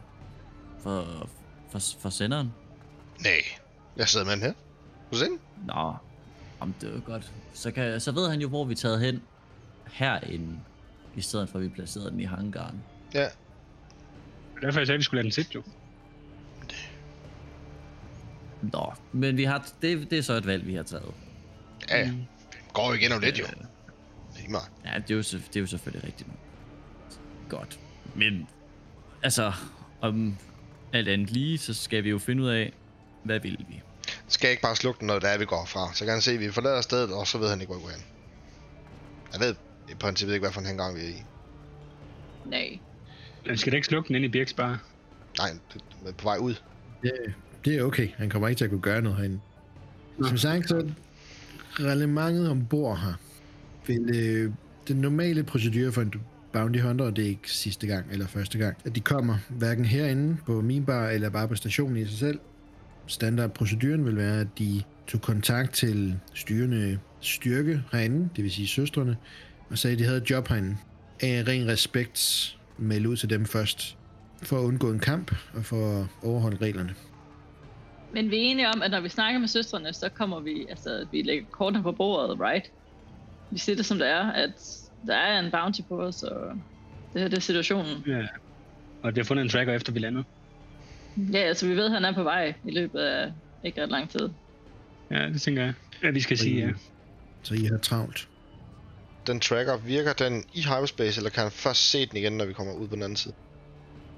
for, for, for senderen? Nej, jeg sidder med den her. Se den? Nå, om det var godt. Så, kan, så ved han jo, hvor vi er taget hen herinde, i stedet for at vi placerede den i hangaren. Ja. Det er derfor, jeg sagde, at vi skulle lade den sidde, jo. Nå, men vi har, det, det er så et valg, vi har taget. Ja, ja. Går jo igen om lidt, jo. Lige meget. Ja, det er jo, så- det er jo selvfølgelig rigtigt. Godt. Men, altså, om alt andet lige, så skal vi jo finde ud af, hvad vil vi? Skal jeg ikke bare slukke den, når det er, vi går fra? Så kan han se, at vi forlader stedet, og så ved han ikke, hvor vi går hen. Jeg ved i princippet ikke, hvad for en hangar vi er i. Nej. Men skal det ikke slukke den ind i Birks bar? Nej, det er på vej ud. Det, det er okay. Han kommer ikke til at kunne gøre noget herinde. Som sagt, så relevantet ombord her vil øh, den normale procedure for en bounty hunter, og det er ikke sidste gang eller første gang, at de kommer hverken herinde på min bar eller bare på stationen i sig selv. Standardproceduren vil være, at de tog kontakt til styrende styrke herinde, det vil sige søstrene, og sagde, at de havde et job herinde. Af ren respekt melde ud til dem først, for at undgå en kamp og for at overholde reglerne. Men vi er enige om, at når vi snakker med søstrene, så kommer vi, altså, vi lægger kortene på bordet, right? Vi siger det som det er, at der er en bounty på os, og det her det er situationen. Ja. Og det har fundet en tracker efter vi landede. Ja, altså vi ved, at han er på vej i løbet af ikke ret lang tid. Ja, det tænker jeg. Ja, vi skal sige, ja. Så I har travlt. Den tracker, virker den i hyperspace, eller kan han først se den igen, når vi kommer ud på den anden side?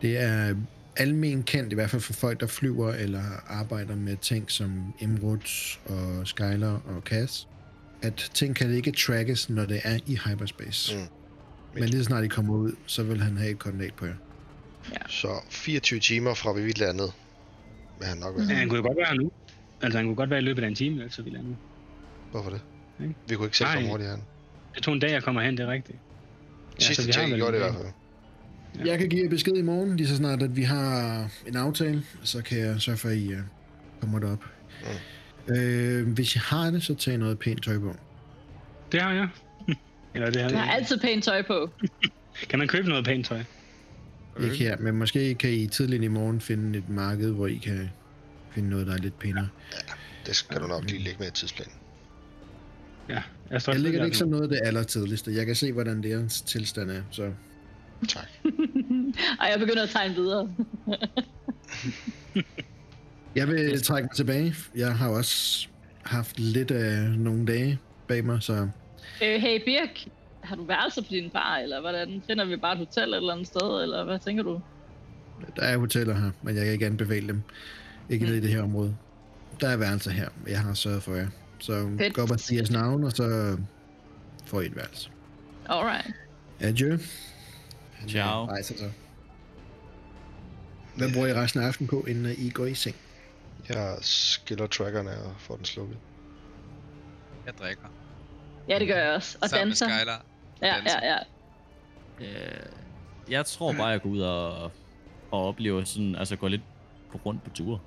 Det er almen kendt, i hvert fald for folk, der flyver eller arbejder med ting som Emrud og Skyler og Cass, at ting kan ikke trackes, når det er i hyperspace. Mm. Men lige så snart I kommer ud, så vil han have et koordinat på jer. Så 24 timer fra vi landede, vil han nok være. Ja, han kunne jo godt være her nu. Altså, han kunne godt være i løbet af en time, efter vi landede. Hvorfor det? Ikke? Vi kunne ikke se, hvor Nej. hurtigt han. Det tog en dag, jeg kommer hen, det er rigtigt. Ja, Sidste så vi har ting, vel gjorde det i hvert dag. Jeg kan give jer besked i morgen, lige så snart, at vi har en aftale, så kan jeg sørge for, at I uh, kommer derop. Mm. Øh, hvis I har det, så tag noget pænt tøj på. Det har jeg. Eller det har Jeg har altid pænt tøj på. Kan man købe noget pænt tøj? Ikke her, men måske kan I tidligt i morgen finde et marked, hvor I kan finde noget, der er lidt pænere. Det skal du nok lige lægge med i tidsplanen. Ja, jeg Jeg lægger det ikke som noget af det allertidligste. Jeg kan se, hvordan deres tilstand er, så Tak. Ej, jeg begynder at tegne videre. jeg vil trække mig tilbage. Jeg har også haft lidt af nogle dage bag mig, så øh, hey Birk, har du værelser på din bar, eller hvordan? Finder vi bare et hotel et eller andet sted, eller hvad tænker du? der er hoteller her, men jeg kan ikke anbefale dem. Ikke ned i det her område. Der er værelser her, jeg har sørget for jer. Så Fedt. gå op og sige jeres navn, og så får I et værelse. Alright. Adieu. Ciao. Rejser så. Hvad bruger I resten af aftenen på, inden I går i seng? Jeg skiller trackerne og får den slukket. Jeg drikker. Ja, det gør jeg også. Og Sammen danser. med Skylar. Ja, danser. ja, ja. Øh, jeg tror bare, jeg går ud og, og oplever sådan, altså går lidt på rundt på ture.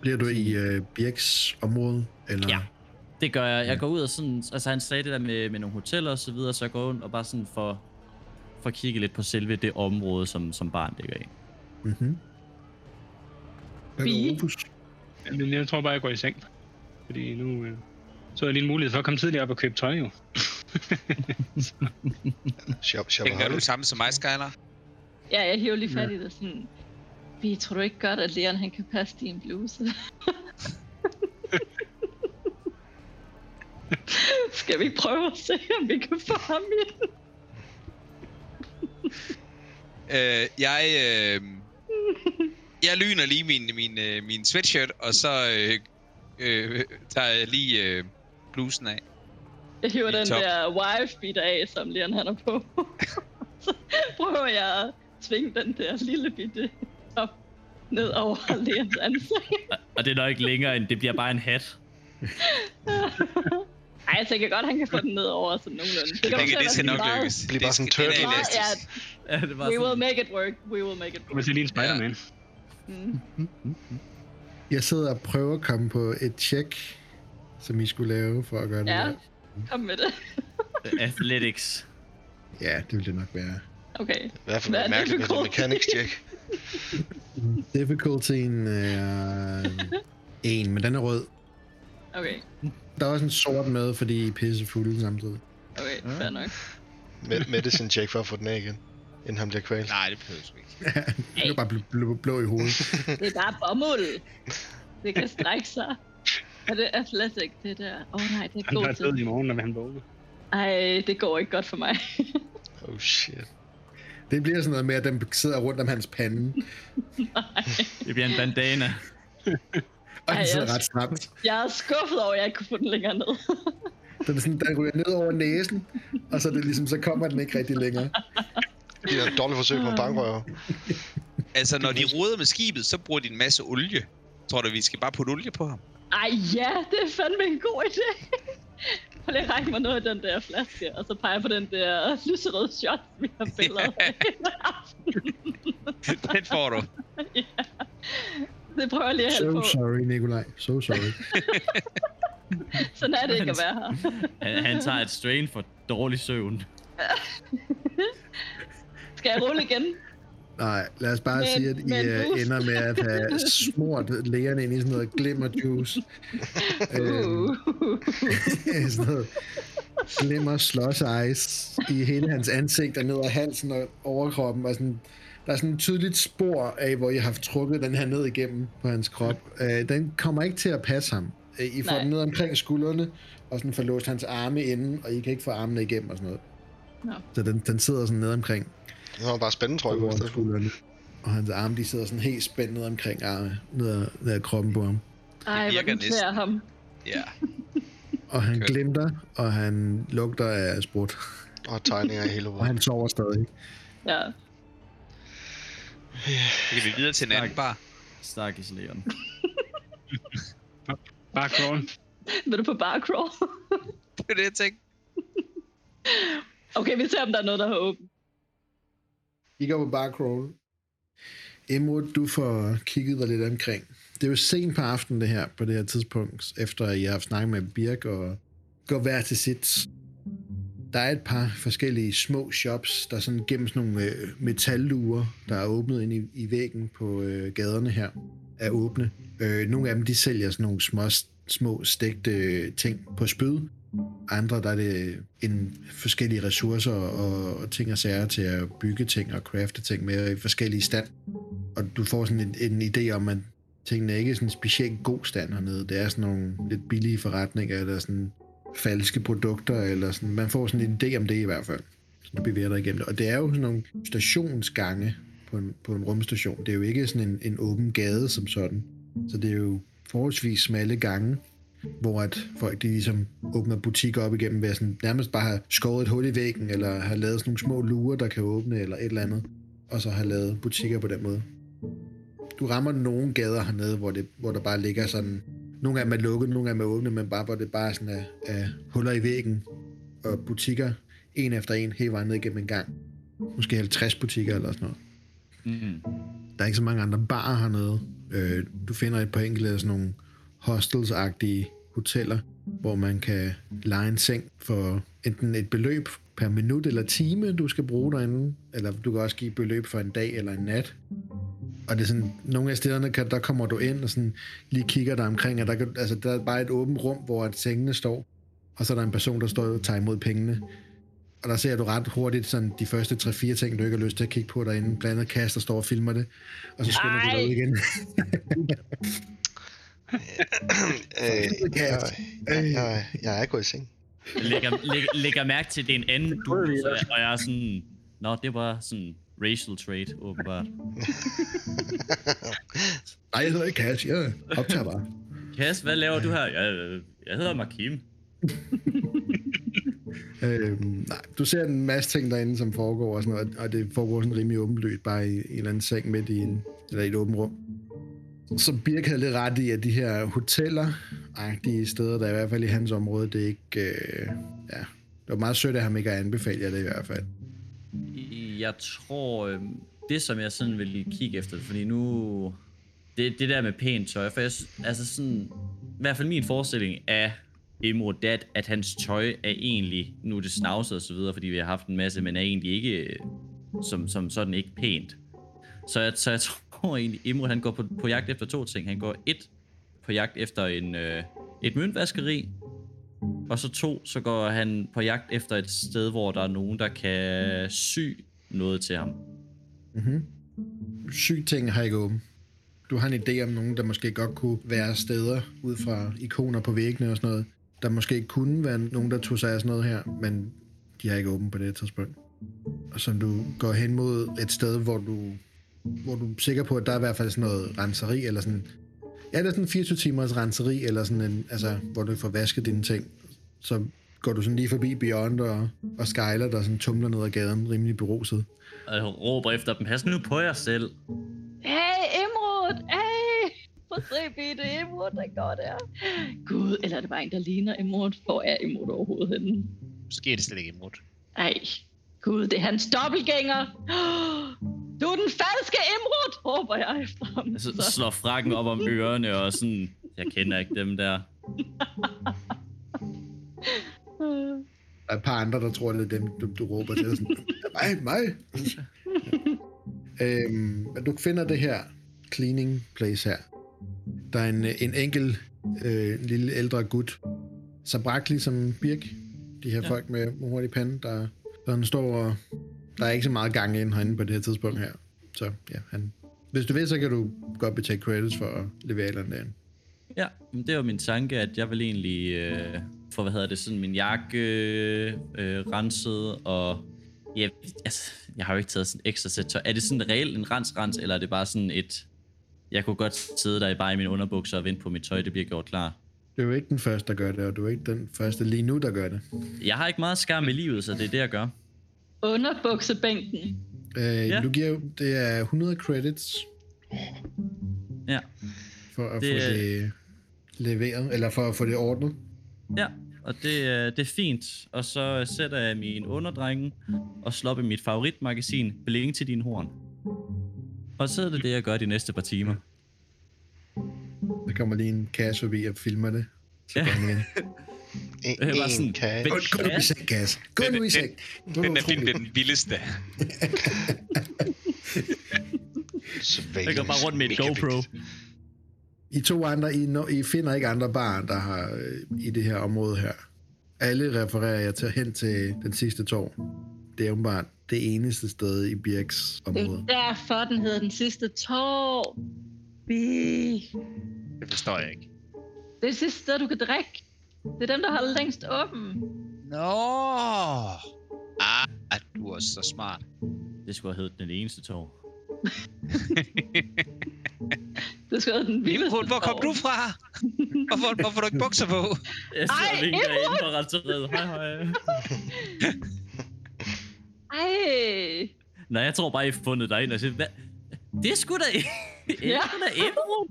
Bliver du i øh, Birks område? Eller? Ja. Det gør jeg. Jeg går ud og sådan, altså han sagde det der med, med nogle hoteller og så videre, så jeg går ud og bare sådan for, for at kigge lidt på selve det område, som, som barn ligger i. Mhm. Rufus? Men jeg tror bare, jeg går i seng. Fordi nu øh, så er jeg lige en mulighed for at komme tidligere op og købe tøj jo. Shop, shop, Tænker du samme som mig, Skyler? Ja, jeg hiver lige fat i det sådan... Vi tror du ikke godt, at Leon han kan passe din bluse? Skal vi prøve at se, om vi kan få ham ind? Øh, jeg, øh, jeg lyner lige min, min, øh, min sweatshirt, og så øh, øh, tager jeg lige øh, blusen af. Jeg hiver den top. der wife beat af, som Leon han er på. så prøver jeg at tvinge den der lille bitte top ned over Leons ansigt. Og det er nok ikke længere end, det bliver bare en hat. Ej, jeg tænker godt, han kan få den ned over sådan nogenlunde. Det, Det, det, at skal nok meget- lykkes. Det bliver bare sådan er turtle. Ja, Ja, det var we will sådan, make it work. We will make it work. vil se lige en Spider-Man. Mm. Jeg sidder og prøver at komme på et tjek, som I skulle lave for at gøre det Ja. der. Kom med det. athletics. Ja, det ville det nok være. Okay. I hvert fald Hvad er være mærkeligt med det difficult? mechanics check. Difficultyen er en, men den er rød. Okay. Der er også en sort med, fordi I er pisse fulde samtidig. Okay, fair nok. Med, medicine check for at få den af igen. Inden han bliver kvalt. Nej, det behøver du ikke. Det er bare blå, blå, blå i hovedet. Det er bare bomuld. Det kan strække sig. Er det athletic, det der? Åh oh, nej, det er Han bliver god død til. i morgen, når han vågner. Ej, det går ikke godt for mig. Oh shit. Det bliver sådan noget med, at den sidder rundt om hans pande, Det bliver en bandana. Og Ej, den sidder jeg- ret stramt. Jeg er skuffet over, at jeg ikke kunne få den længere ned. Den, er sådan, den ryger ned over næsen, og så, er det ligesom, så kommer den ikke rigtig længere. Det er et dårligt forsøg på en bankrøver. Altså, når de roder med skibet, så bruger de en masse olie. Tror du, vi skal bare putte olie på ham? Ej ja, det er fandme en god idé. Prøv lige at række mig noget af den der flaske, og så peger på den der lyserøde shot, vi har billeder af. Den får du. ja. Det prøver jeg lige at So på. sorry, Nikolaj. So sorry. Sådan er det ikke at være her. Han, han tager et strain for dårlig søvn. Skal jeg rulle igen? Nej, lad os bare Men- sige, at I men boost. ender med at have smurt lægerne ind i sådan noget glimmerjuice. øhm, Uh. sådan noget glimmer slush ice i hele hans ansigt og ned ad halsen og overkroppen. Og sådan, der er sådan et tydeligt spor af, hvor I har trukket den her ned igennem på hans krop. Øh, den kommer ikke til at passe ham. Øh, I får Nej. den ned omkring skuldrene, og sådan får låst hans arme inden, og I kan ikke få armene igennem og sådan noget. Nå. Så den, den sidder sådan ned omkring har han bare spændende på. over i stedet for. skuldrene. Og hans arme, de sidder sådan helt spændt ned omkring arme, ned ad, ned ad kroppen på ham. Ej, hvor virker den klæder ham. Ja. Og han Okay. glimter, og han lugter af sprut. Og tegninger i hele Og hovedet. han sover stadig. Ja. Så kan vi videre til en anden bar. Stakkes Leon. Bare crawl. Vil du på bar crawl? Det er det, jeg tænkte. okay, vi ser, om der er noget, der har åbent. I går på bar crawl. Emrud, du får kigget dig lidt omkring. Det er jo sent på aftenen det her, på det her tidspunkt, efter I har snakket med Birk og går hver til sit. Der er et par forskellige små shops, der sådan gennem sådan nogle øh, metalluer, der er åbnet ind i, i væggen på øh, gaderne her, er åbne. Øh, nogle af dem, de sælger sådan nogle små, små stegte øh, ting på spyd. Andre, der er det øh, en forskellige ressourcer og, og ting og sager til at bygge ting og crafte ting med i forskellige stand. Og du får sådan en, en idé om, at tingene er ikke sådan specielt god stand hernede. Det er sådan nogle lidt billige forretninger, eller sådan falske produkter, eller sådan. Man får sådan en idé om det i hvert fald. Så du bevæger dig igennem det. Og det er jo sådan nogle stationsgange på en, på en rumstation. Det er jo ikke sådan en, en åben gade som sådan. Så det er jo forholdsvis smalle gange, hvor at folk de ligesom åbner butikker op igennem ved at sådan, nærmest bare have skåret et hul i væggen, eller har lavet sådan nogle små lurer, der kan åbne, eller et eller andet, og så har lavet butikker på den måde. Du rammer nogle gader hernede, hvor, det, hvor der bare ligger sådan, nogle af dem er lukket, nogle af dem er åbne, men bare hvor det bare sådan er, er huller i væggen, og butikker, en efter en, hele vejen ned igennem en gang. Måske 50 butikker eller sådan noget. Mm. Der er ikke så mange andre barer hernede. Øh, du finder et par enkelte af sådan nogle hostels-agtige hoteller, hvor man kan lege en seng for enten et beløb per minut eller time, du skal bruge derinde, eller du kan også give beløb for en dag eller en nat. Og det er sådan, nogle af stederne, kan, der kommer du ind og sådan lige kigger der omkring, og der, kan, altså, der er bare et åbent rum, hvor at sengene står, og så er der en person, der står og tager imod pengene. Og der ser du ret hurtigt sådan de første 3-4 ting, du ikke har lyst til at kigge på derinde. Blandt andet Kast, der står og filmer det. Og så skynder du dig ud igen. Øh, jeg, jeg, jeg, jeg er gået i seng. Lægger, lægger, lægger mærke til, at det er en anden du, og jeg er sådan... Nå, det var sådan racial trait, åbenbart. Nej, jeg hedder ikke Cash. Jeg optager bare. Kas, hvad laver du her? Jeg, jeg hedder Markim. Øhm, nej, du ser en masse ting derinde, som foregår og sådan noget, og det foregår sådan rimelig åbenlyst, bare i, i en eller anden seng midt i, en, eller i et åbent rum. Så Birk havde lidt ret i, at de her hoteller, de steder, der er i hvert fald i hans område, det er ikke, øh, ja, det var meget sødt af ham ikke at anbefale jer det i hvert fald. Jeg tror, øh, det som jeg sådan vil kigge efter, fordi nu... Det, det der med pænt tøj, for jeg, altså sådan... I hvert fald min forestilling af Imro, er, at, at hans tøj er egentlig, nu er det snavset og så videre, fordi vi har haft en masse, men er egentlig ikke øh, som, som sådan ikke pænt. Så jeg, så jeg tror egentlig, Imro han går på, på jagt efter to ting. Han går et på jagt efter en, øh, et møntvaskeri, og så to, så går han på jagt efter et sted, hvor der er nogen, der kan sy noget til ham. Mm-hmm. Sygt ting har ikke åben. Du har en idé om nogen, der måske godt kunne være steder ud fra ikoner på væggene og sådan noget. Der måske kunne være nogen, der tog sig af sådan noget her, men de har ikke åben på det tidspunkt. Og så du går hen mod et sted, hvor du, hvor du er sikker på, at der er i hvert fald sådan noget renseri, eller sådan... Ja, det er sådan 24 timers renseri, eller sådan en, altså, hvor du får vasket dine ting. Så går du sådan lige forbi Beyond og, og Skyler, der sådan tumler ned ad gaden, rimelig beruset. Og jeg råber efter dem, pas nu på jer selv. Hey, Imrud! Hey! Prøv at se, bitte Imrud, der går der. Gud, eller er det bare en, der ligner Imrud? Hvor er Imrud overhovedet henne? Måske er det slet ikke imod. Ej, Gud, det er hans dobbeltgænger. Du er den falske Imrud, råber jeg efter ham. Jeg så slår frakken op om ørerne og sådan, jeg kender ikke dem der. Der er et par andre, der tror, det er dem, du, du råber til. Sådan, mig, mig. øhm, du finder det her cleaning place her. Der er en, en enkel øh, lille ældre gut, så brak ligesom Birk. De her Ja. folk med hurtig pande, der, der står og der er ikke så meget gang ind herinde på det her tidspunkt her. Så ja, han, hvis du vil, så kan du godt betale credits for at levere et eller andet. Ja, men det var min tanke, at jeg vil egentlig øh, få, hvad hedder det, sådan min jakke øh, øh, renset, og ja, altså, jeg har jo ikke taget sådan ekstra sæt tøj. Er det sådan reelt en rens-rens, eller er det bare sådan et, jeg kunne godt sidde der i bare i mine underbukser og vente på mit tøj, det bliver gjort klar. Du er jo ikke den første, der gør det, og du er ikke den første lige nu, der gør det. Jeg har ikke meget skam i livet, så det er det, jeg gør. Underbuksebænken. Øh, Ja. Du giver, det er 100 credits Ja, for at Det det, få det leveret, eller for at få det ordnet. ja. Og det, er- det er fint. Og så sætter jeg min underdrenge og slår op i mit favoritmagasin, Bling til din horn. Og så er det det, jeg gør de næste par timer. Der kommer lige en kasse forbi og filmer det. Så Ja. En, Jeg var sådan, en kasse. "Hvad- Gå, gå nu i seng, Gas. Gå Den- nu i den- seng. Det var Den der film det er den vildeste. Jeg går bare rundt med et GoPro. I to andre, I, no, I finder ikke andre barn, der har øh, i det her område her. Alle refererer jeg til hen til den sidste tår. Det er jo bare det eneste sted i Birks Det er område. derfor, den hedder den sidste tår. Bi. Det forstår jeg ikke. Det er det sidste sted, du kan drikke. Det er dem, der holder længst åben. Nå! Ah, du er så smart. Det skulle have heddet den eneste tog. Det skal være den vildeste hvor kom du fra? Hvorfor, hvorfor har du ikke bukser på? Jeg Ej, sidder og vinker inde på renseriet. Hej, hej. Ej. Nej, jeg tror bare, I har fundet dig ind og siger, hvad? Det er sgu da... Det er Ja. da Imrud.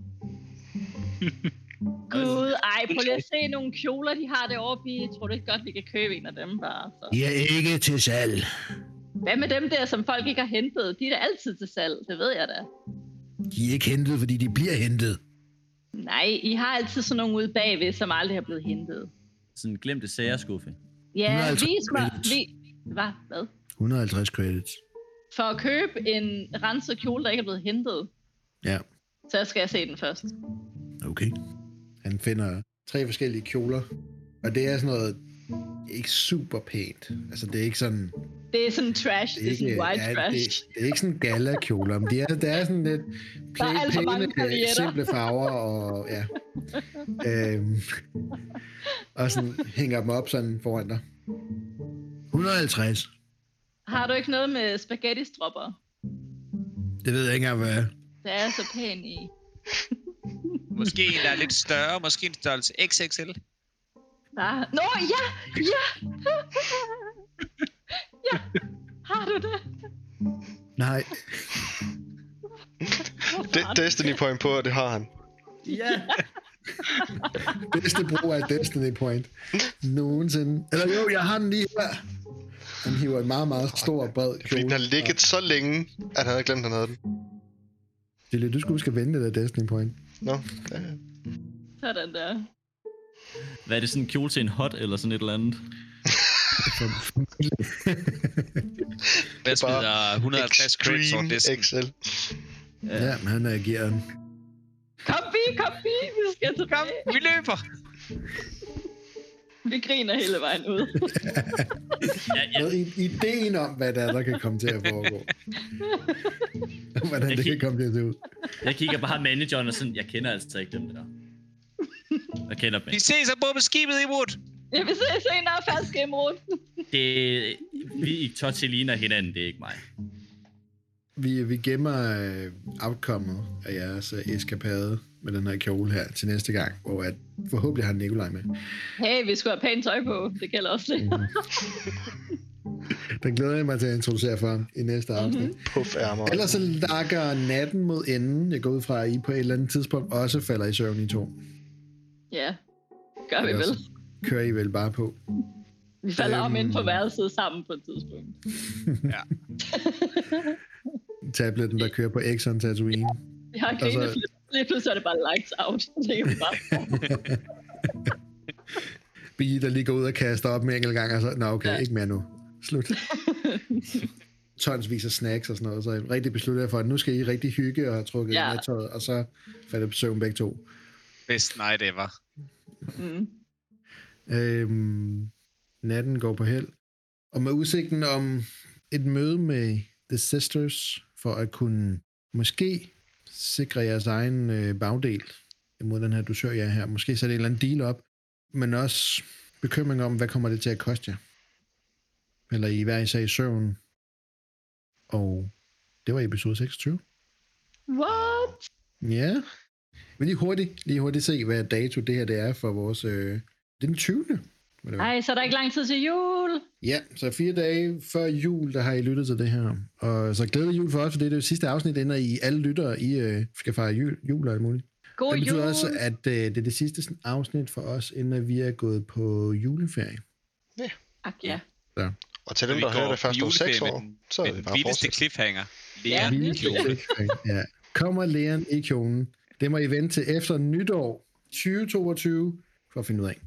Gud, ej, prøv lige at se nogle kjoler, de har deroppe i. Tror du ikke godt, vi kan købe en af dem bare? Så. De er ikke til salg. Hvad med dem der, som folk ikke har hentet? De er da altid til salg, det ved jeg da. De er ikke hentet, fordi de bliver hentet. Nej, I har altid sådan nogle ude bagved, som aldrig har blevet hentet. Sådan en glemte særeskuffe. Ja, 150 vis mig. Vi, hvad? Hvad? 150 credits. For at købe en renset kjole, der ikke er blevet hentet. Ja. Så jeg skal se den først. Okay. Han finder tre forskellige kjoler, og det er sådan noget ikke super pænt. Altså, det er ikke sådan... Det er sådan trash. Det er, sådan white ja, trash. Det, det, er ikke sådan gala-kjoler, men det er, det er sådan lidt Der er alt for mange pæne, paljetter. simple farver, og ja. øhm, og sådan hænger dem op sådan foran dig. 150. Har du ikke noget med spaghetti-stropper? Det ved jeg ikke engang, hvad er. Det er så pæn i. Måske en, der er lidt større, måske en størrelse XXL. Der... Nå, ja! Ja! Ja! Har du det? Nej, De- Destiny point på, og det har han. Ja. bedste brug af Destiny Point nogensinde. Eller jo, jeg har den lige her. Han hiver en meget, meget stor, bred Fordi kjole. den har ligget så længe, at han havde glemt, at han havde den. Det er du skal huske at vende det der Destiny Point. Nå, ja, ja. Sådan der. Hvad er det, sådan en kjole til en hot eller sådan et eller andet? Hvad smider 150 crits over Extreme disken? XL. ja, men han agerer den. Kom vi, kom vi, vi skal tilbage. Kom, vi løber! Vi griner hele vejen ud. Ja, ja, ideen om, hvad der er, der kan komme til at foregå. Hvordan det kan komme til at se ud. jeg kigger bare manageren og sådan, jeg kender altså ikke dem der. Jeg kender dem Vi ikke. ses ombord på skibet i Wood. Ja, vi ses senere, fast game rundt. Det, vi i Totti ligner hinanden, det er ikke mig. Vi, vi gemmer øh, af jeres øh, eskapade med den her kjole her til næste gang, hvor at forhåbentlig har Nikolaj med. Hey, vi skulle have pænt tøj på. Det gælder også det. Den glæder jeg mig til at introducere for ham i næste afsnit. Mhm. Mm-hmm. Puff ærmer. Ellers så lakker natten mod enden. Jeg går ud fra, at I på et eller andet tidspunkt også falder i søvn i to. Ja, gør vi Ellers vel. Kører I vel bare på. Vi falder om ind på Øhm. værelset sammen på et tidspunkt. Ja. Tabletten, der kører på Exxon Tatooine. Vi har grinet, altså... lige pludselig er det bare lights out. Det vi bare Bi, der lige går ud og kaster op med enkelt gang, og så, nå okay, ja. Ja. ikke mere nu. Slut. Tonsvis af snacks og sådan noget, så jeg rigtig besluttede jeg for, at nu skal I rigtig hygge og have trukket ja. Ja. i nattøjet, og så falder på søvn begge to. Best night ever. mm. Øhm, natten går på held. Og med udsigten om et møde med The Sisters, for at kunne måske sikre jeres egen øh, bagdel imod den her dusør, jeg er her. Måske sætte en eller anden deal op, men også bekymring om, hvad kommer det til at koste jer? Eller i hver især i søvn. Og det var episode 26. What? Ja. Men lige hurtigt, lige hurtigt se, hvad dato det her det er for vores... Øh, det er den 20. må det være. Ej, så er der ikke lang tid til jul. Ja, så fire dage før jul, der har I lyttet til det her. Og så glædelig jul for os, for det er det sidste afsnit, ender I alle lyttere, I øh, skal fejre jul, jul og alt muligt. God det betyder jul. også, at øh, det er det sidste sådan, afsnit for os, inden vi er gået på juleferie. Ak, ja. Og til dem, der hører det på først om juleferie 6 med år, så er det bare vildeste cliffhanger. Ja, er ja. Kommer Leon i kjolen? Det må I vente til efter nytår 2022 for at finde ud af.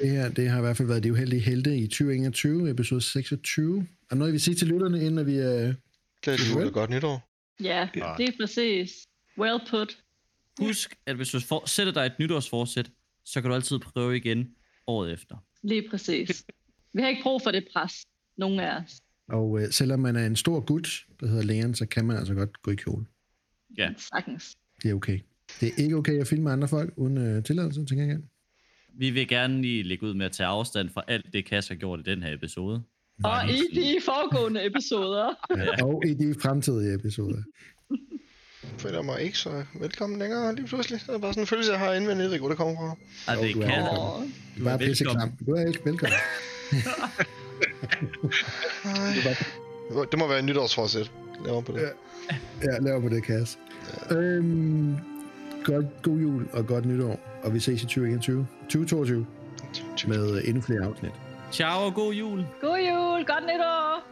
Det her, det har i hvert fald været de uheldige helte i 2021, episode 26. Er noget, I vil sige til lytterne, inden vi er... Glædelig jul og godt nytår. Ja, Ja. det er præcis. Well put. Husk, at hvis du for, sætter dig et nytårsforsæt, så kan du altid prøve igen året efter. Lige præcis. Vi har ikke brug for det pres. Nogen af os. Og øh, selvom man er en stor gut, der hedder Leon, så kan man altså godt gå i kjole. Ja. Sagtens. Det er okay. Det er ikke okay at filme andre folk uden øh, tilladelse, tænker jeg igen. Vi vil gerne lige lægge ud med at tage afstand fra alt det, Kas har gjort i den her episode. Og i de foregående episoder. Ja. Og i de fremtidige episoder. føler mig ikke så velkommen længere lige pludselig. Det er bare sådan en følelse, jeg har indvendt, jeg ved ikke, hvor det kommer fra. Og det er kan Du er bare velkommen. pisse klam. Du er ikke velkommen. Det må være en nytårsforsæt. Laver på det. Ja. Ja, laver på det, Kas. Øhm, godt, god jul og godt nytår. Og vi ses i 2021. 2022 med øh, endnu flere afsnit. Ciao og god jul. God jul. Godt nytår.